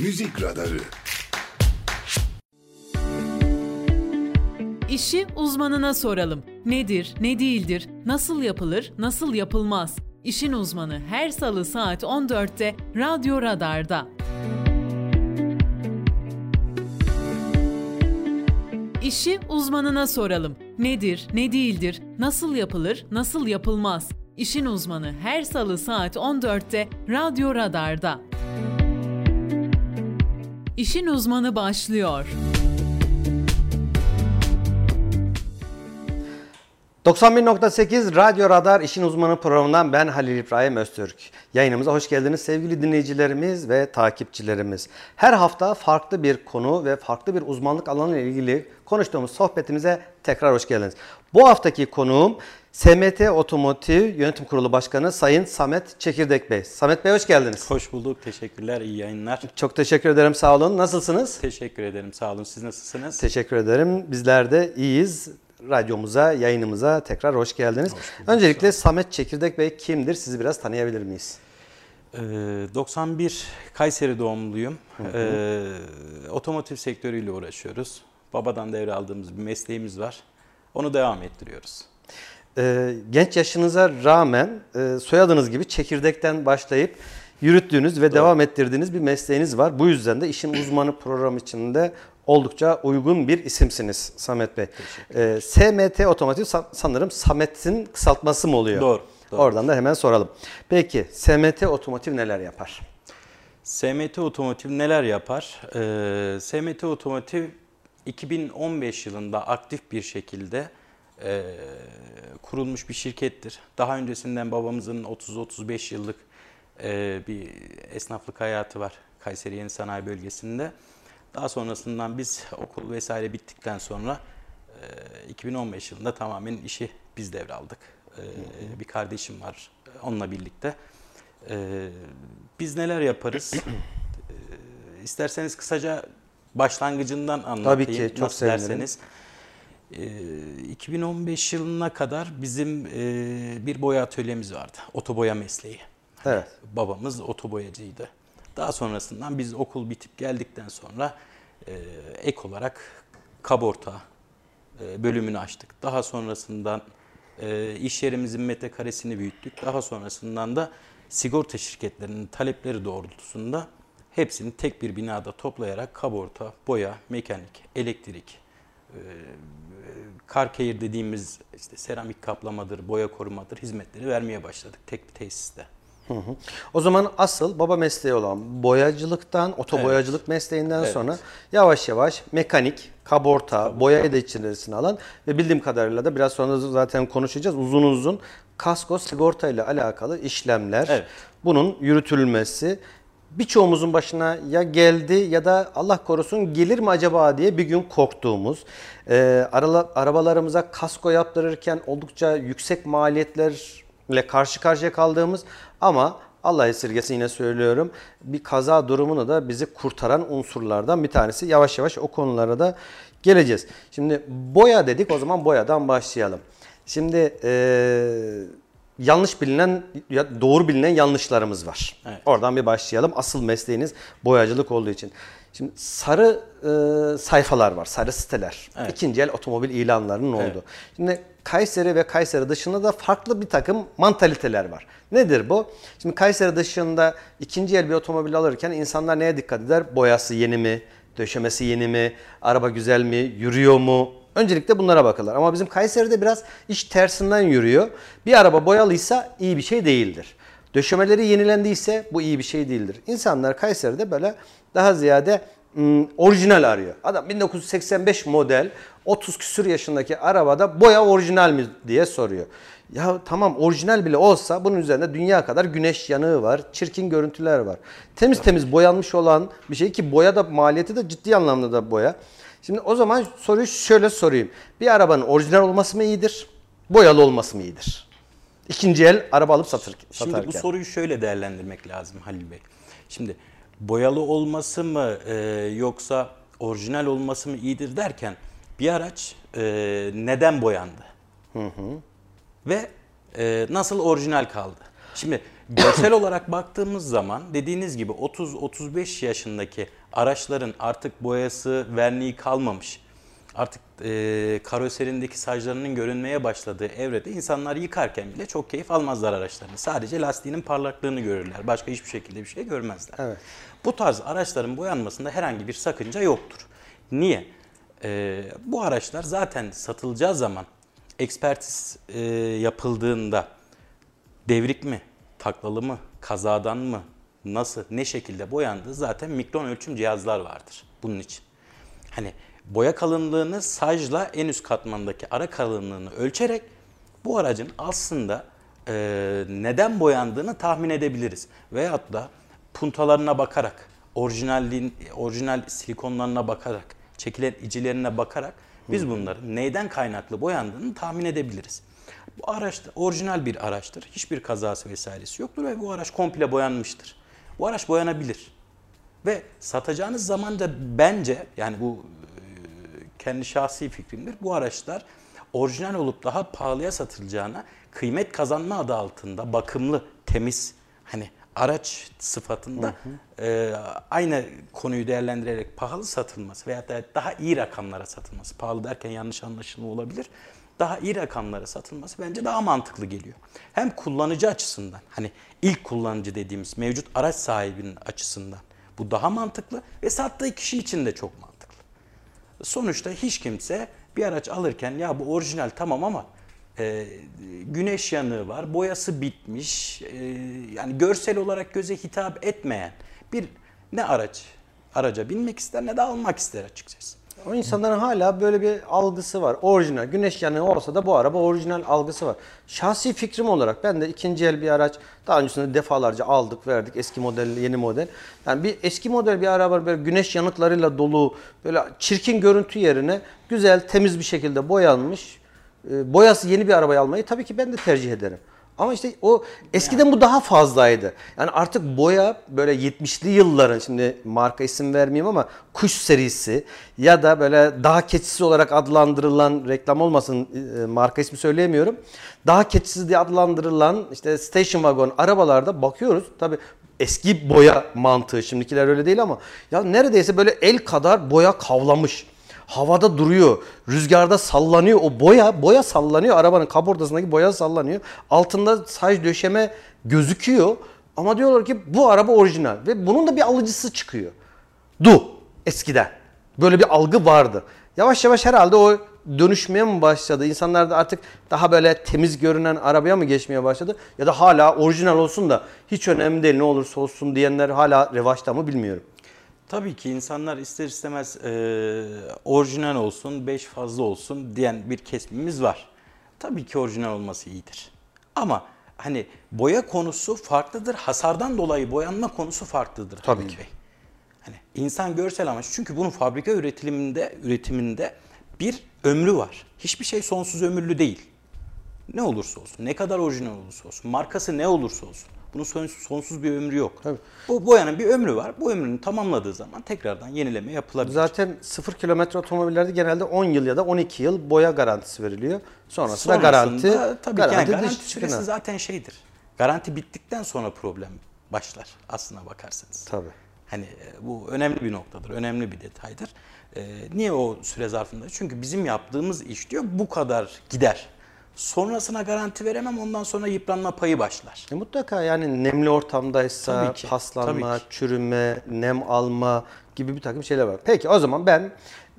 Müzik Radarı İşi uzmanına soralım. Nedir, ne değildir, nasıl yapılır, nasıl yapılmaz? İşin uzmanı her salı saat 14'te Radyo Radar'da. İşi uzmanına soralım. Nedir, ne değildir, nasıl yapılır, nasıl yapılmaz? İşin uzmanı her salı saat 14'te Radyo Radar'da. İşin uzmanı başlıyor. 91.8 Radyo Radar İşin Uzmanı programından ben Halil İbrahim Öztürk. Yayınımıza hoş geldiniz sevgili dinleyicilerimiz ve takipçilerimiz. Her hafta farklı bir konu ve farklı bir uzmanlık alanı ilgili konuştuğumuz sohbetimize tekrar hoş geldiniz. Bu haftaki konuğum SMT Otomotiv Yönetim Kurulu Başkanı Sayın Samet Çekirdek Bey. Samet Bey hoş geldiniz. Hoş bulduk. Teşekkürler. İyi yayınlar. Çok teşekkür ederim. Sağ olun. Nasılsınız? Teşekkür ederim. Sağ olun. Siz nasılsınız? Teşekkür ederim. Bizler de iyiyiz. Radyomuza, yayınımıza tekrar hoş geldiniz. Hoş bulduk, Öncelikle Samet Çekirdek Bey kimdir? Sizi biraz tanıyabilir miyiz? Ee, 91 Kayseri doğumluyum. Hı hı. Ee, otomotiv sektörüyle uğraşıyoruz. Babadan devraldığımız bir mesleğimiz var. Onu devam ettiriyoruz. Ee, genç yaşınıza rağmen e, soyadınız gibi çekirdekten başlayıp yürüttüğünüz ve Doğru. devam ettirdiğiniz bir mesleğiniz var. Bu yüzden de işin uzmanı program içinde oldukça uygun bir isimsiniz Samet Bey. Ee, SMT Otomotiv sanırım Samet'in kısaltması mı oluyor? Doğru, doğru. Oradan da hemen soralım. Peki SMT Otomotiv neler yapar? SMT Otomotiv neler yapar? Ee, SMT Otomotiv 2015 yılında aktif bir şekilde e, kurulmuş bir şirkettir. Daha öncesinden babamızın 30-35 yıllık e, bir esnaflık hayatı var Kayseri Yeni Sanayi Bölgesi'nde. Daha sonrasından biz okul vesaire bittikten sonra 2015 yılında tamamen işi biz devraldık. Bir kardeşim var onunla birlikte. Biz neler yaparız? İsterseniz kısaca başlangıcından anlatayım. Tabii ki çok Nasıl derseniz. 2015 yılına kadar bizim bir boya atölyemiz vardı. Otoboya mesleği. Evet. Babamız otoboyacıydı. Daha sonrasından biz okul bitip geldikten sonra e, ek olarak kaborta e, bölümünü açtık. Daha sonrasından e, iş yerimizin metrekaresini büyüttük. Daha sonrasından da sigorta şirketlerinin talepleri doğrultusunda hepsini tek bir binada toplayarak kaborta, boya, mekanik, elektrik, e, karkehir dediğimiz işte seramik kaplamadır, boya korumadır hizmetleri vermeye başladık tek bir tesiste. Hı hı. O zaman asıl baba mesleği olan boyacılıktan, otoboyacılık evet. mesleğinden evet. sonra yavaş yavaş mekanik, kaborta, Tabii. boya da içerisine alan ve bildiğim kadarıyla da biraz sonra zaten konuşacağız uzun uzun kasko sigorta ile alakalı işlemler, evet. bunun yürütülmesi birçoğumuzun başına ya geldi ya da Allah korusun gelir mi acaba diye bir gün korktuğumuz, e, arabalarımıza kasko yaptırırken oldukça yüksek maliyetlerle karşı karşıya kaldığımız ama Allah esirgesin yine söylüyorum. Bir kaza durumunu da bizi kurtaran unsurlardan bir tanesi. Yavaş yavaş o konulara da geleceğiz. Şimdi boya dedik o zaman boyadan başlayalım. Şimdi e, yanlış bilinen, doğru bilinen yanlışlarımız var. Evet. Oradan bir başlayalım. Asıl mesleğiniz boyacılık olduğu için. Şimdi sarı e, sayfalar var, sarı siteler. Evet. İkinci el otomobil ilanlarının evet. olduğu. Şimdi Kayseri ve Kayseri dışında da farklı bir takım mantaliteler var. Nedir bu? Şimdi Kayseri dışında ikinci el bir otomobil alırken insanlar neye dikkat eder? Boyası yeni mi? Döşemesi yeni mi? Araba güzel mi? Yürüyor mu? Öncelikle bunlara bakırlar. Ama bizim Kayseri'de biraz iş tersinden yürüyor. Bir araba boyalıysa iyi bir şey değildir. Döşemeleri yenilendiyse bu iyi bir şey değildir. İnsanlar Kayseri'de böyle daha ziyade ım, orijinal arıyor. Adam 1985 model 30 küsur yaşındaki arabada boya orijinal mi diye soruyor. Ya tamam orijinal bile olsa bunun üzerinde dünya kadar güneş yanığı var, çirkin görüntüler var. Temiz temiz boyanmış olan bir şey ki boya da maliyeti de ciddi anlamda da boya. Şimdi o zaman soruyu şöyle sorayım. Bir arabanın orijinal olması mı iyidir, boyalı olması mı iyidir? İkinci el araba alıp satır, satarken. Şimdi bu soruyu şöyle değerlendirmek lazım Halil Bey. Şimdi boyalı olması mı e, yoksa orijinal olması mı iyidir derken bir araç e, neden boyandı? Hı hı. Ve e, nasıl orijinal kaldı? Şimdi görsel olarak baktığımız zaman dediğiniz gibi 30-35 yaşındaki araçların artık boyası, verniği kalmamış. Artık e, karoserindeki sajlarının görünmeye başladığı evrede insanlar yıkarken bile çok keyif almazlar araçlarını. Sadece lastiğinin parlaklığını görürler. Başka hiçbir şekilde bir şey görmezler. Evet. Bu tarz araçların boyanmasında herhangi bir sakınca yoktur. Niye? Ee, bu araçlar zaten satılacağı zaman ekspertiz e, yapıldığında devrik mi, taklalı mı, kazadan mı, nasıl, ne şekilde boyandığı zaten mikron ölçüm cihazlar vardır bunun için. Hani boya kalınlığını sajla en üst katmandaki ara kalınlığını ölçerek bu aracın aslında e, neden boyandığını tahmin edebiliriz. Veyahut da puntalarına bakarak, orijinalliğin, orijinal silikonlarına bakarak, çekilen icilerine bakarak biz bunların neyden kaynaklı boyandığını tahmin edebiliriz. Bu araç da orijinal bir araçtır. Hiçbir kazası vesairesi yoktur ve bu araç komple boyanmıştır. Bu araç boyanabilir. Ve satacağınız zaman da bence yani bu e, kendi şahsi fikrimdir. Bu araçlar orijinal olup daha pahalıya satılacağına kıymet kazanma adı altında bakımlı, temiz hani araç sıfatında e, aynı konuyu değerlendirerek pahalı satılması veya da daha iyi rakamlara satılması. Pahalı derken yanlış anlaşılma olabilir. Daha iyi rakamlara satılması bence daha mantıklı geliyor. Hem kullanıcı açısından hani ilk kullanıcı dediğimiz mevcut araç sahibinin açısından bu daha mantıklı ve sattığı kişi için de çok mantıklı. Sonuçta hiç kimse bir araç alırken ya bu orijinal tamam ama e, güneş yanığı var, boyası bitmiş, e, yani görsel olarak göze hitap etmeyen bir ne araç araca binmek ister ne de almak ister açıkçası. O insanların hala böyle bir algısı var. Orijinal. Güneş yanığı olsa da bu araba orijinal algısı var. Şahsi fikrim olarak ben de ikinci el bir araç daha öncesinde defalarca aldık verdik. Eski model, yeni model. Yani bir eski model bir araba böyle güneş yanıklarıyla dolu böyle çirkin görüntü yerine güzel temiz bir şekilde boyanmış. e, Boyası yeni bir arabayı almayı tabii ki ben de tercih ederim. Ama işte o eskiden bu daha fazlaydı. Yani artık boya böyle 70'li yılların şimdi marka isim vermeyeyim ama kuş serisi ya da böyle daha keçisi olarak adlandırılan reklam olmasın e, marka ismi söyleyemiyorum. Daha keçisi diye adlandırılan işte station wagon arabalarda bakıyoruz. Tabii eski boya mantığı şimdikiler öyle değil ama ya neredeyse böyle el kadar boya kavlamış havada duruyor. Rüzgarda sallanıyor. O boya, boya sallanıyor. Arabanın kaportasındaki boya sallanıyor. Altında saç döşeme gözüküyor. Ama diyorlar ki bu araba orijinal. Ve bunun da bir alıcısı çıkıyor. Du eskiden. Böyle bir algı vardı. Yavaş yavaş herhalde o dönüşmeye mi başladı? İnsanlar da artık daha böyle temiz görünen arabaya mı geçmeye başladı? Ya da hala orijinal olsun da hiç önemli değil ne olursa olsun diyenler hala revaçta mı bilmiyorum. Tabii ki insanlar ister istemez e, orijinal olsun, beş fazla olsun diyen bir kesimimiz var. Tabii ki orijinal olması iyidir. Ama hani boya konusu farklıdır. Hasardan dolayı boyanma konusu farklıdır. Tabii Halil ki. Bey. Hani insan görsel amaç. Çünkü bunun fabrika üretiminde üretiminde bir ömrü var. Hiçbir şey sonsuz ömürlü değil. Ne olursa olsun, ne kadar orijinal olursa olsun, markası ne olursa olsun. Bunun sonsuz, sonsuz bir ömrü yok. Tabii. Bu boyanın bir ömrü var. Bu ömrünü tamamladığı zaman tekrardan yenileme yapılabilir. Zaten 0 kilometre otomobillerde genelde 10 yıl ya da 12 yıl boya garantisi veriliyor. Sonrasında, Sonrasında garanti tabii ki yani garanti garanti süresi çıkına. zaten şeydir. Garanti bittikten sonra problem başlar aslına bakarsanız. Tabii. Hani e, bu önemli bir noktadır, önemli bir detaydır. Ee, niye o süre zarfında? Çünkü bizim yaptığımız iş diyor bu kadar gider. Sonrasına garanti veremem ondan sonra yıpranma payı başlar. E mutlaka yani nemli ortamdaysa Tabii ki, paslanma, tabii ki. çürüme, nem alma gibi bir takım şeyler var. Peki o zaman ben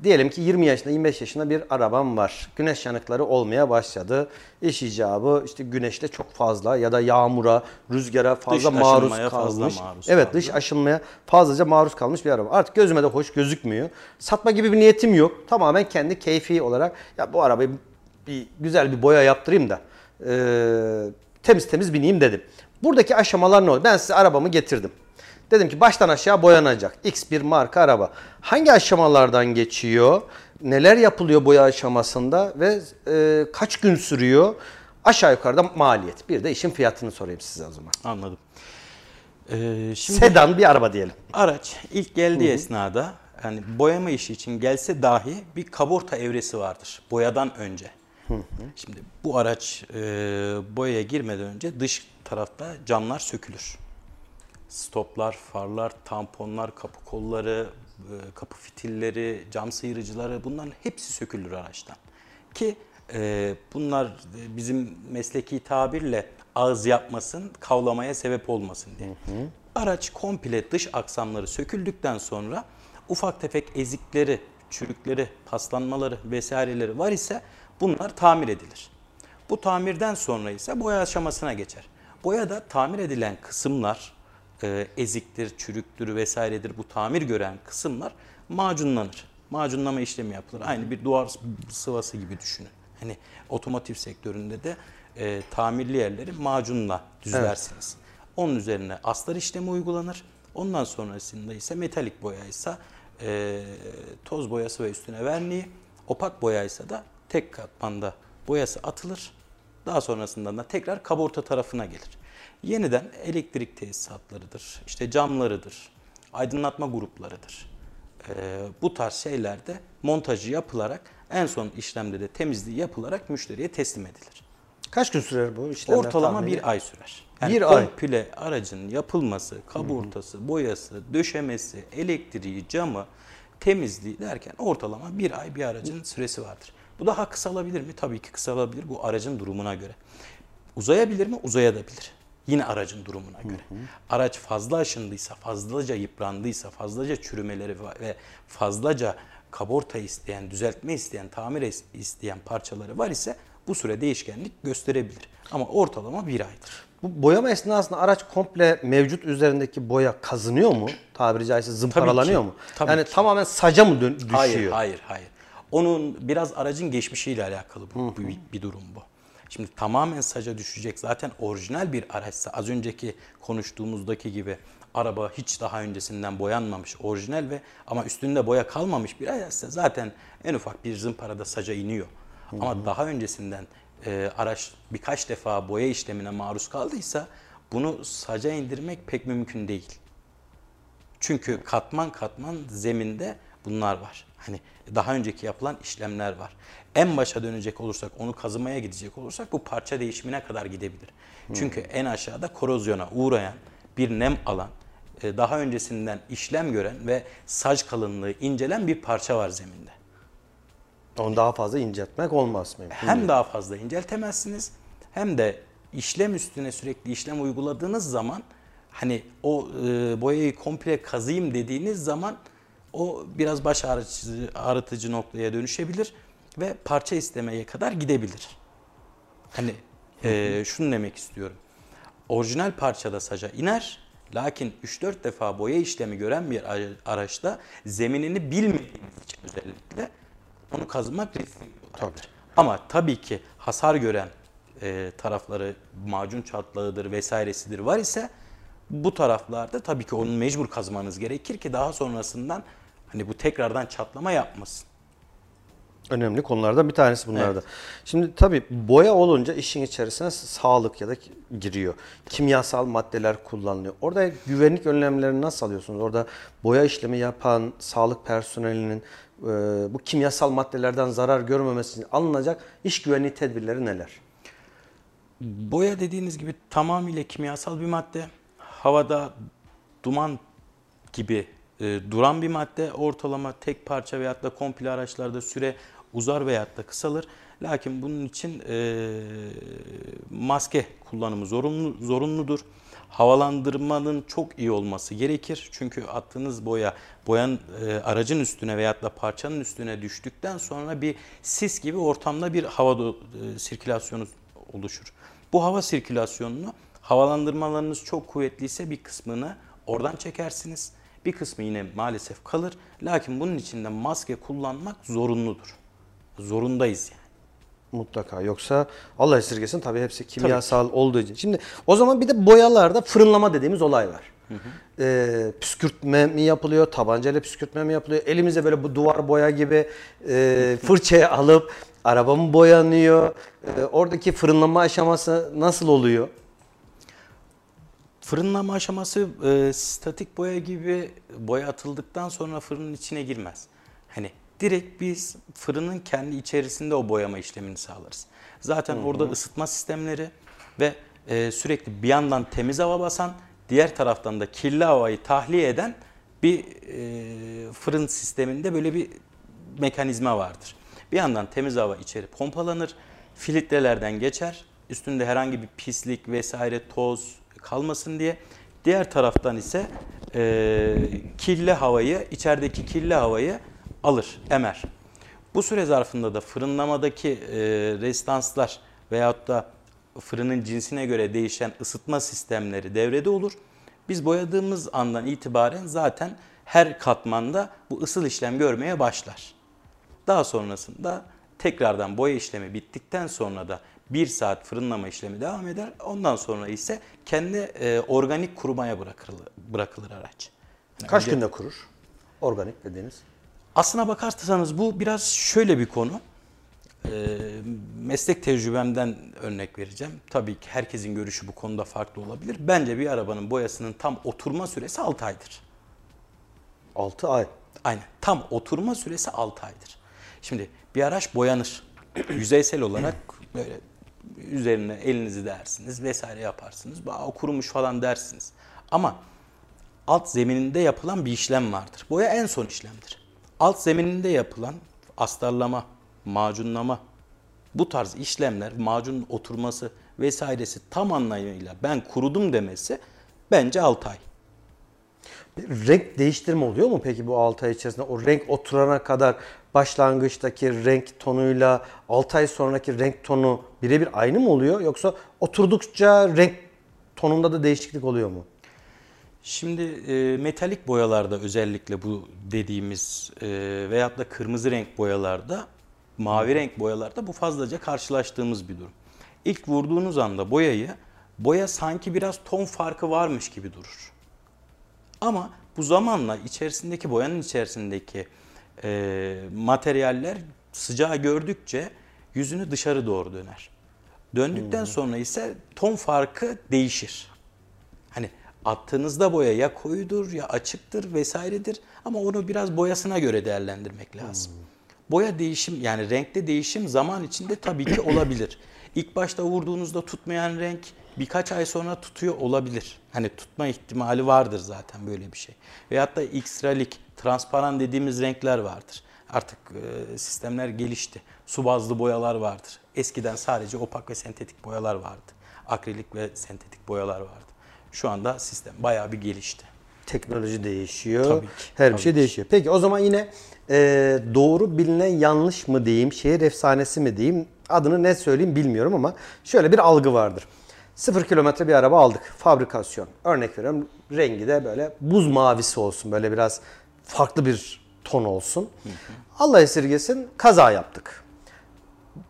diyelim ki 20 yaşında 25 yaşında bir arabam var. Güneş yanıkları olmaya başladı. İş icabı işte güneşte çok fazla ya da yağmura, rüzgara fazla Dış maruz kalmış. fazla maruz evet kaldı. dış aşınmaya fazlaca maruz kalmış bir araba. Artık gözüme de hoş gözükmüyor. Satma gibi bir niyetim yok. Tamamen kendi keyfi olarak ya bu arabayı bir güzel bir boya yaptırayım da e, temiz temiz bineyim dedim. Buradaki aşamalar ne oldu? Ben size arabamı getirdim. Dedim ki baştan aşağı boyanacak. X bir marka araba. Hangi aşamalardan geçiyor? Neler yapılıyor boya aşamasında ve e, kaç gün sürüyor? Aşağı yukarıda maliyet. Bir de işin fiyatını sorayım size o zaman. Anladım. Ee, şimdi Sedan bir araba diyelim. araç ilk geldiği esnada yani boyama işi için gelse dahi bir kaborta evresi vardır boyadan önce. Şimdi bu araç e, boyaya girmeden önce dış tarafta camlar sökülür. Stoplar, farlar, tamponlar, kapı kolları, e, kapı fitilleri, cam sıyırıcıları bunların hepsi sökülür araçtan. Ki e, bunlar bizim mesleki tabirle ağız yapmasın, kavlamaya sebep olmasın diye. Araç komple dış aksamları söküldükten sonra ufak tefek ezikleri, çürükleri, paslanmaları vesaireleri var ise bunlar tamir edilir. Bu tamirden sonra ise boya aşamasına geçer. Boyada tamir edilen kısımlar e, eziktir, çürüktür vesairedir bu tamir gören kısımlar macunlanır. Macunlama işlemi yapılır. Aynı bir duvar sıvası gibi düşünün. Hani otomotiv sektöründe de e, tamirli yerleri macunla düzlersiniz. Onun üzerine astar işlemi uygulanır. Ondan sonrasında ise metalik boyaysa e, toz boyası ve üstüne verniği, opak boyaysa da tek katmanda boyası atılır. Daha sonrasında da tekrar kaborta tarafına gelir. Yeniden elektrik tesisatlarıdır, işte camlarıdır, aydınlatma gruplarıdır. Ee, bu tarz şeylerde montajı yapılarak en son işlemde de temizliği yapılarak müşteriye teslim edilir. Kaç gün sürer bu işlemler? Ortalama tahmini? bir ay sürer. Yani Bir ay. komple aracın yapılması, kaburtası, boyası, döşemesi, elektriği, camı, temizliği derken ortalama bir ay bir aracın süresi vardır. Bu daha kısalabilir mi? Tabii ki kısalabilir bu aracın durumuna göre. Uzayabilir mi? Uzayabilir. Yine aracın durumuna göre. Araç fazla aşındıysa, fazlaca yıprandıysa, fazlaca çürümeleri ve fazlaca kaborta isteyen, düzeltme isteyen, tamir isteyen parçaları var ise bu süre değişkenlik gösterebilir. Ama ortalama bir aydır. Bu boyama esnasında araç komple mevcut üzerindeki boya kazınıyor mu? Tabiri caizse zımparalanıyor mu? Tabii yani ki. tamamen saca mı düşüyor? Hayır, hayır, hayır. Onun biraz aracın geçmişiyle alakalı bu, bu bir, bir durum bu. Şimdi tamamen saca düşecek. Zaten orijinal bir araçsa az önceki konuştuğumuzdaki gibi araba hiç daha öncesinden boyanmamış, orijinal ve ama üstünde boya kalmamış bir araçsa zaten en ufak bir zımparada saca iniyor. Ama daha öncesinden e, araç birkaç defa boya işlemine maruz kaldıysa bunu saca indirmek pek mümkün değil. Çünkü katman katman zeminde bunlar var. Hani daha önceki yapılan işlemler var. En başa dönecek olursak, onu kazımaya gidecek olursak bu parça değişimine kadar gidebilir. Çünkü en aşağıda korozyona uğrayan bir nem alan, e, daha öncesinden işlem gören ve saç kalınlığı incelen bir parça var zeminde. Onu daha fazla inceltmek olmaz mı? Hem daha fazla inceltemezsiniz hem de işlem üstüne sürekli işlem uyguladığınız zaman hani o e, boyayı komple kazıyım dediğiniz zaman o biraz baş ağrıtıcı, ağrıtıcı noktaya dönüşebilir ve parça istemeye kadar gidebilir. Hani e, şunu demek istiyorum. Orijinal parçada saca iner lakin 3-4 defa boya işlemi gören bir ara- araçta zeminini bilmediğiniz için özellikle onu kazımak riskli olaydır. Ama tabii ki hasar gören e, tarafları macun çatlağıdır vesairesidir var ise bu taraflarda tabii ki onu mecbur kazmanız gerekir ki daha sonrasından hani bu tekrardan çatlama yapmasın. Önemli konulardan bir tanesi bunlarda. Şimdi tabii boya olunca işin içerisine sağlık ya da giriyor. Kimyasal maddeler kullanılıyor. Orada güvenlik önlemlerini nasıl alıyorsunuz? Orada boya işlemi yapan sağlık personelinin e, bu kimyasal maddelerden zarar görmemesi için alınacak iş güvenliği tedbirleri neler? Boya dediğiniz gibi tamamıyla kimyasal bir madde. Havada duman gibi e, duran bir madde. Ortalama tek parça veyahut da komple araçlarda süre uzar veyahut da kısalır. Lakin bunun için e, maske kullanımı zorunlu, zorunludur. Havalandırmanın çok iyi olması gerekir. Çünkü attığınız boya boyan e, aracın üstüne veyahut da parçanın üstüne düştükten sonra bir sis gibi ortamda bir hava do- e, sirkülasyonu oluşur. Bu hava sirkülasyonunu havalandırmalarınız çok kuvvetliyse bir kısmını oradan çekersiniz. Bir kısmı yine maalesef kalır. Lakin bunun için de maske kullanmak zorunludur. Zorundayız yani. Mutlaka. Yoksa Allah esirgesin tabii hepsi kimyasal olduğu için. Şimdi o zaman bir de boyalarda fırınlama dediğimiz olay var. Ee, püskürtme mi yapılıyor, tabancayla püskürtme mi yapılıyor? Elimize böyle bu duvar boya gibi e, fırçaya alıp araba mı boyanıyor? Ee, oradaki fırınlama aşaması nasıl oluyor? Fırınlama aşaması e, statik boya gibi boya atıldıktan sonra fırının içine girmez. Hani direkt biz fırının kendi içerisinde o boyama işlemini sağlarız. Zaten orada ısıtma sistemleri ve e, sürekli bir yandan temiz hava basan, diğer taraftan da kirli havayı tahliye eden bir e, fırın sisteminde böyle bir mekanizma vardır. Bir yandan temiz hava içeri pompalanır, filtrelerden geçer, üstünde herhangi bir pislik vesaire toz kalmasın diye. Diğer taraftan ise e, kirli havayı, içerideki kirli havayı alır, emer. Bu süre zarfında da fırınlamadaki e, restanslar veyahut da fırının cinsine göre değişen ısıtma sistemleri devrede olur. Biz boyadığımız andan itibaren zaten her katmanda bu ısıl işlem görmeye başlar. Daha sonrasında tekrardan boya işlemi bittikten sonra da bir saat fırınlama işlemi devam eder. Ondan sonra ise kendi e, organik kurumaya bırakılır, bırakılır araç. Yani Kaç önce- günde kurur? Organik dediğiniz. Aslına bakarsanız bu biraz şöyle bir konu. Ee, meslek tecrübemden örnek vereceğim. Tabii ki herkesin görüşü bu konuda farklı olabilir. Bence bir arabanın boyasının tam oturma süresi 6 aydır. 6 ay. Aynen. Tam oturma süresi 6 aydır. Şimdi bir araç boyanır. Yüzeysel olarak böyle üzerine elinizi dersiniz vesaire yaparsınız. Aa, kurumuş falan dersiniz. Ama alt zemininde yapılan bir işlem vardır. Boya en son işlemdir. Alt zemininde yapılan astarlama, macunlama, bu tarz işlemler, macunun oturması vesairesi tam anlamıyla ben kurudum demesi bence 6 ay. Bir renk değiştirme oluyor mu peki bu 6 ay içerisinde? O renk oturana kadar başlangıçtaki renk tonuyla 6 ay sonraki renk tonu birebir aynı mı oluyor? Yoksa oturdukça renk tonunda da değişiklik oluyor mu? Şimdi e, metalik boyalarda özellikle bu dediğimiz e, veyahut da kırmızı renk boyalarda, mavi renk boyalarda bu fazlaca karşılaştığımız bir durum. İlk vurduğunuz anda boyayı, boya sanki biraz ton farkı varmış gibi durur. Ama bu zamanla içerisindeki boyanın içerisindeki e, materyaller sıcağı gördükçe yüzünü dışarı doğru döner. Döndükten sonra ise ton farkı değişir. Hani attığınızda boya ya koyudur ya açıktır vesairedir ama onu biraz boyasına göre değerlendirmek lazım. Boya değişim yani renkte değişim zaman içinde tabii ki olabilir. İlk başta vurduğunuzda tutmayan renk birkaç ay sonra tutuyor olabilir. Hani tutma ihtimali vardır zaten böyle bir şey. Veyahut da X-ralik, transparan dediğimiz renkler vardır. Artık e, sistemler gelişti. Su bazlı boyalar vardır. Eskiden sadece opak ve sentetik boyalar vardı. Akrilik ve sentetik boyalar vardı. Şu anda sistem bayağı bir gelişti. Teknoloji değişiyor. Tabii ki, Her bir tabii şey ki. değişiyor. Peki o zaman yine e, doğru bilinen yanlış mı diyeyim, şehir efsanesi mi diyeyim, adını ne söyleyeyim bilmiyorum ama şöyle bir algı vardır. Sıfır kilometre bir araba aldık. Fabrikasyon. Örnek veriyorum rengi de böyle buz mavisi olsun. Böyle biraz farklı bir ton olsun. Allah esirgesin kaza yaptık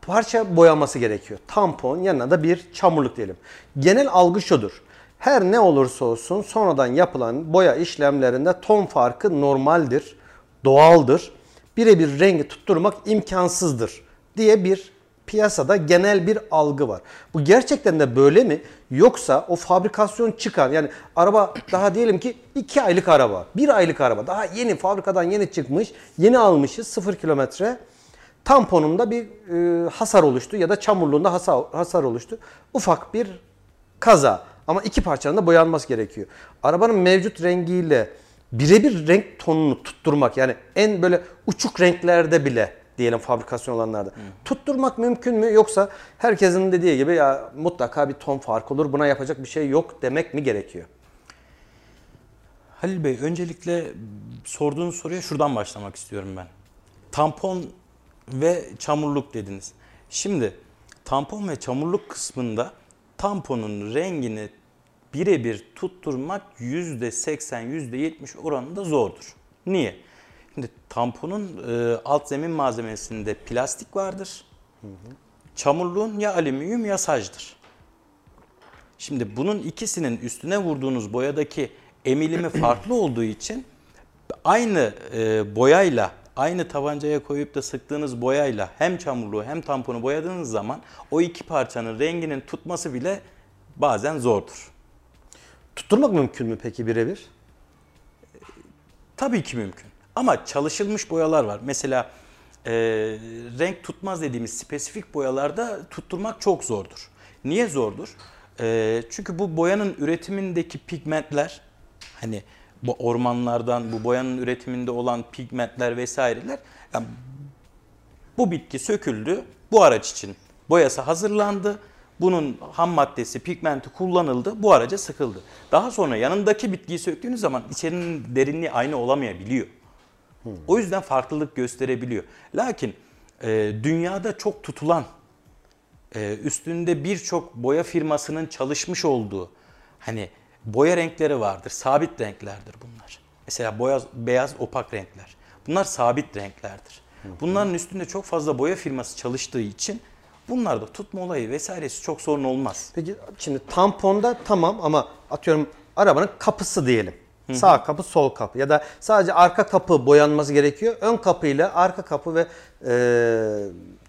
parça boyanması gerekiyor. Tampon yanına da bir çamurluk diyelim. Genel algı şudur. Her ne olursa olsun sonradan yapılan boya işlemlerinde ton farkı normaldir, doğaldır. Birebir rengi tutturmak imkansızdır diye bir piyasada genel bir algı var. Bu gerçekten de böyle mi? Yoksa o fabrikasyon çıkan yani araba daha diyelim ki 2 aylık araba, 1 aylık araba daha yeni fabrikadan yeni çıkmış, yeni almışız 0 kilometre tamponumda bir e, hasar oluştu ya da çamurluğunda hasar, hasar oluştu. Ufak bir kaza ama iki parçanın da boyanması gerekiyor. Arabanın mevcut rengiyle birebir renk tonunu tutturmak yani en böyle uçuk renklerde bile diyelim fabrikasyon olanlarda tutturmak mümkün mü yoksa herkesin dediği gibi ya mutlaka bir ton fark olur buna yapacak bir şey yok demek mi gerekiyor? Halil Bey öncelikle sorduğunuz soruya şuradan başlamak istiyorum ben. Tampon ve çamurluk dediniz. Şimdi tampon ve çamurluk kısmında tamponun rengini birebir tutturmak %80, %70 oranında zordur. Niye? Şimdi tamponun e, alt zemin malzemesinde plastik vardır. Çamurluğun ya alüminyum ya sacdır. Şimdi bunun ikisinin üstüne vurduğunuz boyadaki emilimi farklı olduğu için aynı e, boyayla, aynı tabancaya koyup da sıktığınız boyayla hem çamurluğu hem tamponu boyadığınız zaman o iki parçanın renginin tutması bile bazen zordur. Tutturmak mümkün mü peki birebir? Tabii ki mümkün. Ama çalışılmış boyalar var. Mesela e, renk tutmaz dediğimiz spesifik boyalarda tutturmak çok zordur. Niye zordur? E, çünkü bu boyanın üretimindeki pigmentler hani bu ormanlardan bu boyanın üretiminde olan pigmentler vesaireler yani bu bitki söküldü bu araç için boyası hazırlandı. Bunun ham maddesi, pigmenti kullanıldı. Bu araca sıkıldı. Daha sonra yanındaki bitkiyi söktüğünüz zaman içerinin derinliği aynı olamayabiliyor. O yüzden farklılık gösterebiliyor. Lakin e, dünyada çok tutulan, e, üstünde birçok boya firmasının çalışmış olduğu hani boya renkleri vardır. Sabit renklerdir bunlar. Mesela boyaz, beyaz opak renkler. Bunlar sabit renklerdir. Bunların üstünde çok fazla boya firması çalıştığı için bunlarda tutma olayı vesairesi çok sorun olmaz. Peki şimdi tamponda tamam ama atıyorum arabanın kapısı diyelim. Sağ kapı, sol kapı ya da sadece arka kapı boyanması gerekiyor. Ön kapıyla arka kapı ve e,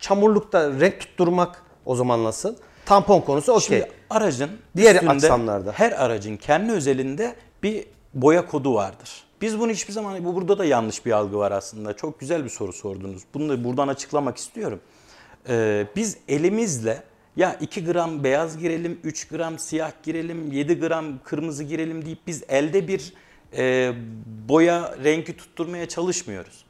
çamurlukta renk tutturmak o zaman nasıl? Tampon konusu okey. Şimdi aracın Diğer üstünde aksamlarda. her aracın kendi özelinde bir boya kodu vardır. Biz bunu hiçbir zaman bu burada da yanlış bir algı var aslında. Çok güzel bir soru sordunuz. Bunu da buradan açıklamak istiyorum. Ee, biz elimizle ya 2 gram beyaz girelim, 3 gram siyah girelim, 7 gram kırmızı girelim deyip biz elde bir e, boya rengi tutturmaya çalışmıyoruz.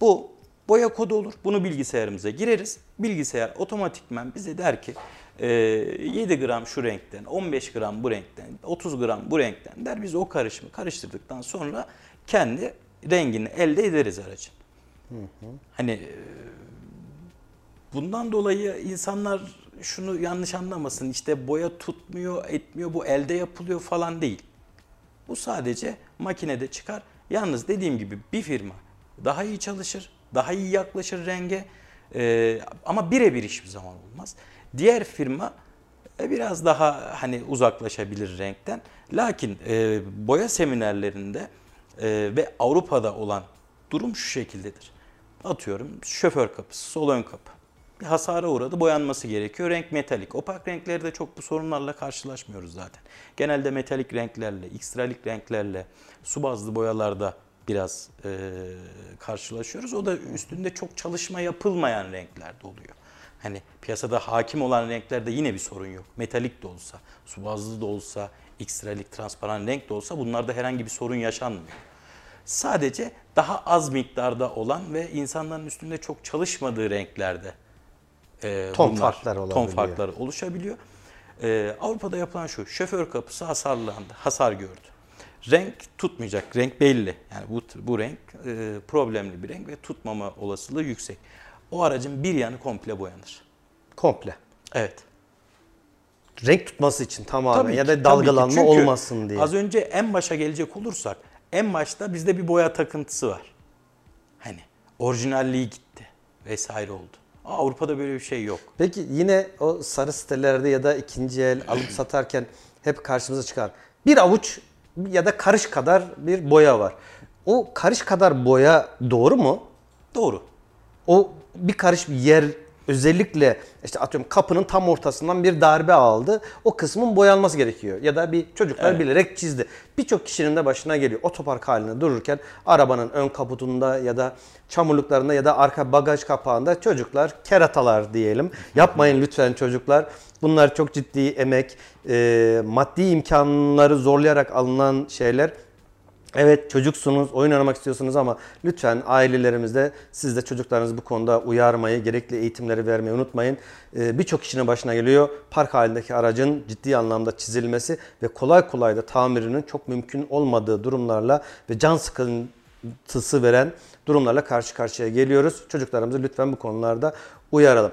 Bu boya kodu olur. Bunu bilgisayarımıza gireriz. Bilgisayar otomatikmen bize der ki e, 7 gram şu renkten, 15 gram bu renkten, 30 gram bu renkten der. Biz o karışımı karıştırdıktan sonra kendi rengini elde ederiz aracın. Hani e, bundan dolayı insanlar şunu yanlış anlamasın. İşte boya tutmuyor, etmiyor, bu elde yapılıyor falan değil. Bu sadece makinede çıkar. Yalnız dediğim gibi bir firma daha iyi çalışır, daha iyi yaklaşır renge Ee, ama birebir hiçbir zaman olmaz. Diğer firma e, biraz daha hani uzaklaşabilir renkten. Lakin e, boya seminerlerinde e, ve Avrupa'da olan durum şu şekildedir. Atıyorum şoför kapısı, sol ön kapı. Bir hasara uğradı, boyanması gerekiyor. Renk metalik. Opak renklerde çok bu sorunlarla karşılaşmıyoruz zaten. Genelde metalik renklerle, ekstralik renklerle, su bazlı boyalarda biraz e, karşılaşıyoruz. O da üstünde çok çalışma yapılmayan renklerde oluyor. Hani piyasada hakim olan renklerde yine bir sorun yok. Metalik de olsa, su bazlı da olsa, ekstralik, transparan renk de olsa bunlarda herhangi bir sorun yaşanmıyor. Sadece daha az miktarda olan ve insanların üstünde çok çalışmadığı renklerde e, Ton bunlar, farkları ton olabiliyor. farkları oluşabiliyor. E, Avrupa'da yapılan şu, şoför kapısı hasarlandı, hasar gördü. Renk tutmayacak, renk belli. Yani bu, bu renk e, problemli bir renk ve tutmama olasılığı yüksek. O aracın bir yanı komple boyanır. Komple. Evet. Renk tutması için tamamen Tabii ya da dalgalanma. Çünkü olmasın diye. Az önce en başa gelecek olursak en başta bizde bir boya takıntısı var. Hani orijinalliği gitti vesaire oldu. Avrupa'da böyle bir şey yok. Peki yine o sarı sitelerde ya da ikinci el alıp satarken hep karşımıza çıkar. Bir avuç ya da karış kadar bir boya var. O karış kadar boya doğru mu? Doğru. O bir karış bir yer özellikle işte atıyorum kapının tam ortasından bir darbe aldı. O kısmın boyanması gerekiyor. Ya da bir çocuklar Evet. bilerek çizdi. Birçok kişinin de başına geliyor. Otopark halinde dururken arabanın ön kaputunda ya da çamurluklarında ya da arka bagaj kapağında çocuklar keratalar diyelim. Yapmayın lütfen çocuklar. Bunlar çok ciddi emek, e, maddi imkanları zorlayarak alınan şeyler. Evet çocuksunuz, oyun oynamak istiyorsunuz ama lütfen ailelerimizde siz de çocuklarınızı bu konuda uyarmayı, gerekli eğitimleri vermeyi unutmayın. Ee, Birçok kişinin başına geliyor park halindeki aracın ciddi anlamda çizilmesi ve kolay kolay da tamirinin çok mümkün olmadığı durumlarla ve can sıkıntısı veren durumlarla karşı karşıya geliyoruz. Çocuklarımızı lütfen bu konularda uyaralım.